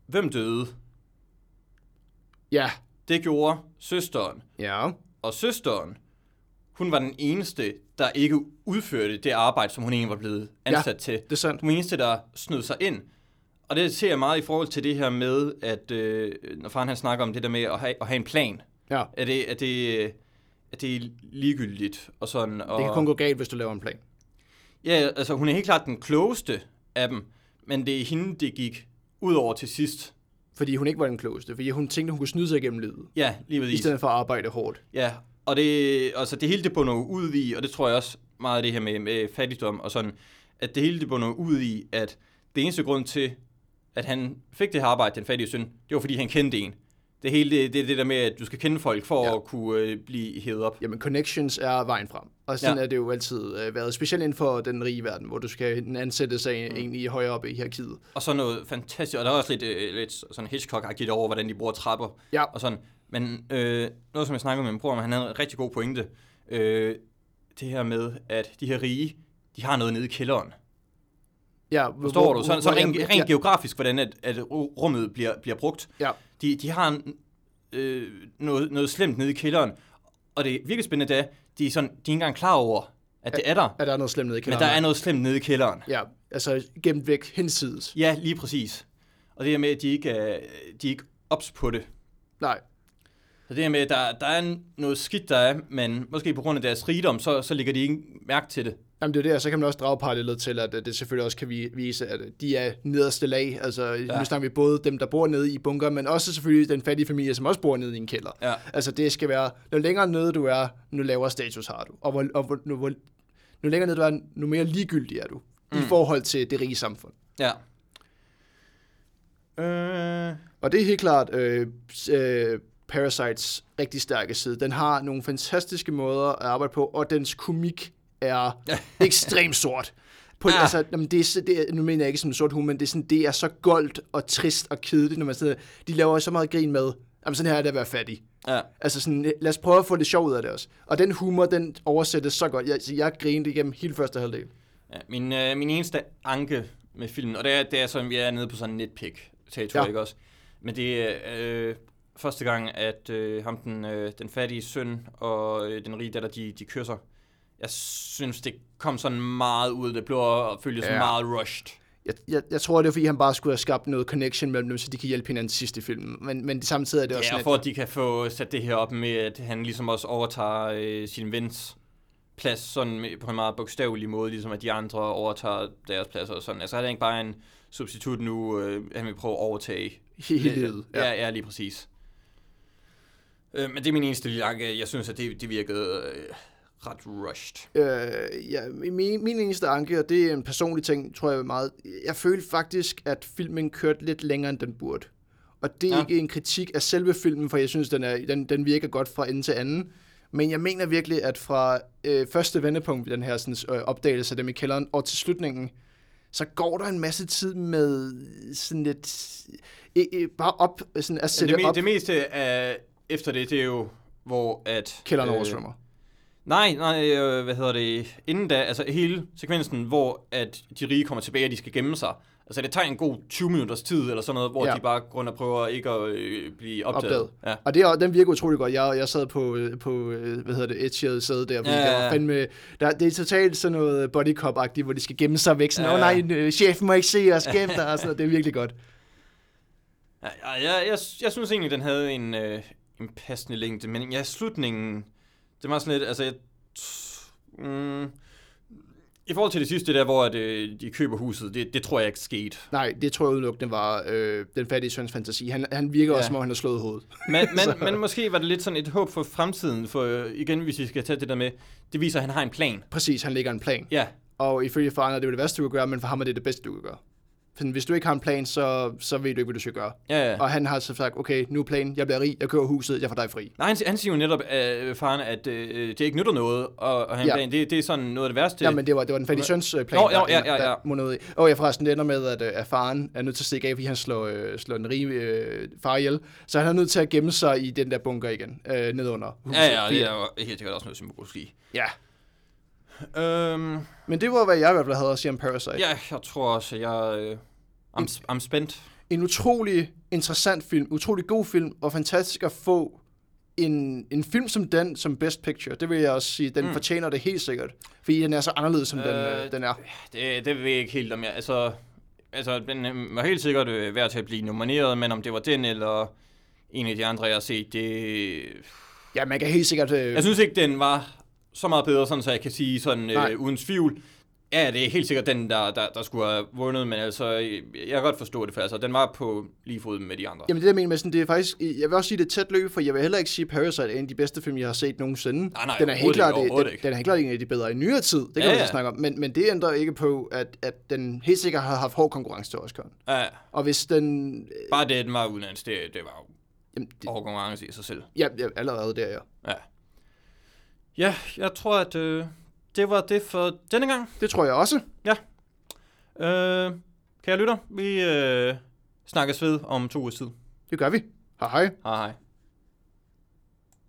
hvem døde? ja. Det gjorde søsteren. Ja. Og søsteren, hun var den eneste, der ikke udførte det arbejde, som hun egentlig var blevet ansat ja. til. Det er sandt. Den eneste, der snød sig ind. Og det ser jeg meget i forhold til det her med, at øh, når faren han snakker om det der med at have, at have en plan. Ja. Er det, er det, er det er ligegyldigt. Og sådan, og, Det kan kun gå galt, hvis du laver en plan. Ja, altså hun er helt klart den klogeste af dem, men det er hende, det gik ud over til sidst. Fordi hun ikke var den klogeste. Fordi hun tænkte, hun kunne snyde sig igennem livet. Ja, lige I præcis. stedet for at arbejde hårdt. Ja, og det, altså det hele det bunder ud i, og det tror jeg også meget af det her med, med fattigdom og sådan, at det hele det bunder ud i, at det eneste grund til, at han fik det her arbejde, den fattige søn, det var fordi han kendte en. Det hele det, det det der med, at du skal kende folk for Ja. at kunne øh, blive hævet op. Jamen, connections er vejen frem. Og sådan ja. Er det jo altid øh, været. Specielt inden for den rige verden, hvor du skal ansætte sig Mm. egentlig højere op i hierarkiet. Og så noget fantastisk, og der er også lidt, øh, lidt sådan Hitchcock-agtigt over, hvordan de bruger trapper Ja. og sådan. Men øh, noget, som jeg snakkede med min bror om, han havde en rigtig god pointe. Øh, det her med, at de her rige, de har noget nede i kælderen. Ja, Forstår du? Så, så hvor- rent, ja, rent geografisk, hvordan at, at ru- rummet bliver, bliver brugt. Ja. De, de har en, øh, noget, noget slemt nede i kælderen, og det virkelig spændende det er, de er, sådan, de er ikke engang klar over, at det er der. Er der noget slemt nede i Men kælderen? der er noget slemt nede i kælderen. Ja, altså gemt væk hensides. Ja, lige præcis. Og det her med, at de ikke er, de er ikke ops på det. Nej, Så det her med, at der, der er noget skidt, der er, men måske på grund af deres rigdom, så, så lægger de ikke mærke til det. Jamen det er det, og så kan man også drage parallellet til, at øh, det selvfølgelig også kan vi- vise, at øh, de er nederste lag. Altså ja. nu snakker vi både dem, der bor nede i bunker, men også selvfølgelig den fattige familie, som også bor nede i en kælder. Ja. Altså det skal være, jo længere nede du er, nu lavere status har du. Og, hvor, og hvor, nu, hvor, nu længere nede du er, nu mere ligegyldig er du. Mm. I forhold til det rige samfund. Ja. Øh, Og det er helt klart øh, øh, Parasites rigtig stærke side. Den har nogle fantastiske måder at arbejde på, og dens komik er ekstremt sort. På, Ah. altså, jamen, det er, det er, nu mener jeg ikke som en sort humor, men det er, sådan, det er så goldt og trist og kedeligt, når man sidder, de laver så meget grin med, jamen sådan her er det at være fattig. ja. Altså sådan, lad os prøve at få det sjov ud af det også. Og den humor, den oversættes så godt. Jeg, jeg grinede igennem hele første halvdel. Ja, min, øh, min eneste anke med filmen, og det er, det er sådan, vi er nede på sådan en nitpick territory, ja. ikke også? Men det er øh, første gang, at øh, ham, den, øh, den fattige søn og øh, den rige datter, de, de kysser. Jeg synes, det kom sådan meget ud. Det blev at følge sådan Ja. meget rushed. Jeg, jeg, jeg tror, det er, fordi han bare skulle have skabt noget connection mellem dem, så de kan hjælpe hinanden sidst i filmen. Men, men samtidig er det også Ja, og for at de kan få sat det her op med, at han ligesom også overtager øh, sin vens plads sådan på en meget bogstavelig måde, ligesom at de andre overtager deres pladser og sådan. Altså er det ikke bare en substitut nu, øh, han vil prøve at overtage hele livet. Ja, ja, ja lige præcis. Øh, men det er min eneste lille anke. Jeg synes, at det, det virkede øh, ret rushed. Øh, ja, min, min eneste anke, og det er en personlig ting, tror jeg meget. Jeg følte faktisk, at filmen kørte lidt længere, end den burde. Og det er ja. Ja. ikke en kritik af selve filmen, for jeg synes, den, er, den, den virker godt fra ende til anden. Men jeg mener virkelig, at fra øh, første vendepunkt i den her sådan, øh, opdagelse af dem i kælderen, og til slutningen, så går der en masse tid med sådan lidt... Øh, øh, bare op, sådan at Ja, sætte det, me- op, det meste af, efter det, det er jo, hvor at... kælderen oversvømmer. Nej, nej, øh, hvad hedder det? Inden da, altså hele sekvensen, hvor at de rige kommer tilbage, og de skal gemme sig. Altså det tager en god 20 minutters tid, eller sådan noget, hvor Ja. de bare grund og prøver ikke at øh, blive opdaget. Opdaget. Ja. Og det er, den virker utrolig godt. Jeg, jeg sad på, øh, på øh, hvad hedder det, edgeret sæde der, fordi Ja, ja, ja, der var fandme, der, det er totalt sådan noget body cop-agtigt, hvor de skal gemme sig væk. Sådan, åh Ja, ja, nej, øh, chefen må ikke se os, gem dig, og sådan noget. Det er virkelig godt. Ja, ja, jeg, jeg, jeg synes egentlig, den havde en, øh, en passende længde, men ja, slutningen, det var sådan lidt, altså, jeg, mm, i forhold til det sidste der, hvor at, øh, de køber huset, det, det tror jeg ikke skete. Nej, det tror jeg udelukkende var øh, den fattige søns fantasi. Han, han virker ja. Også, som om han har slået hovedet. Men, men, men måske var det lidt sådan et håb for fremtiden, for øh, igen, hvis vi skal tage det der med, det viser, at han har en plan. Præcis, han lægger en plan. Ja, Og ifølge faren er det jo det værste, du kan gøre, men for ham er det det bedste, du kan gøre. For hvis du ikke har en plan, så, så ved du ikke, hvad du skal gøre. ja, ja. Og han har så sagt, okay, nu er planen, jeg bliver rig, jeg kører huset, jeg får dig fri. Nej, han, han siger jo netop, øh, faren, at øh, det ikke nytter noget, og, og han Ja. plan, det, det er sådan noget af det værste. Ja, men det var, det var den fattige søns øh, plan, Nå, jo, ja, ja, ja. der mundede ud i. Og jeg forresten ender med, at, øh, at faren er nødt til at stikke af, fordi han slår, øh, slår den rige øh, far ihjel. Så han er nødt til at gemme sig i den der bunker igen, øh, ned under huset. ja, ja, det er jo helt sikkert også noget symbolsk i. ja. Øhm, Men det var, hvad jeg i hvert fald havde at sige om Parasite. ja, jeg tror også, jeg... Øh, I'm, I'm spændt. En utrolig interessant film, utrolig god film, og fantastisk at få en, en film som den, som Best Picture. Det vil jeg også sige, den mm. Fortjener det helt sikkert. Fordi den er så anderledes, som øh, den, Øh, øh, den er. Det, det ved jeg ikke helt om jeg... Altså, altså den øh, var helt sikkert øh, værd til at blive nomineret, men om det var den eller en af de andre, jeg har set, det... Ja, man kan helt sikkert... Øh, Jeg synes ikke, den var så meget bedre, sådan, så jeg kan sige sådan Nej. øh, uden tvivl. Ja, det er helt sikkert den, der, der, der skulle have vundet, men altså, jeg kan godt forstå det, for altså, den var på lige fod med de andre. Jamen det, jeg mener med sådan, det er faktisk... Jeg vil også sige, det er tæt løb, for jeg vil heller ikke sige, Parasite er en af de bedste film, jeg har set nogensinde. Nej, nej, den er helt klart, ikke, den, den er helt klart en af de bedre i nyere tid. Det kan Ja, man ja. snakke om. Men, men det ændrer ikke på, at, at den helt sikkert har haft hård konkurrence til Oscar. Ja, Og hvis den... øh, bare det, den var udenlands, det, det var jo Jamen, det, over konkurrence i sig selv. ja, ja, allerede der, ja. Ja. Ja, jeg tror, at øh, det var det for denne gang. Det tror jeg også. Øh, kære lytter, vi øh, snakkes ved om to uger tid. Det gør vi. Hej hej. Hej hej.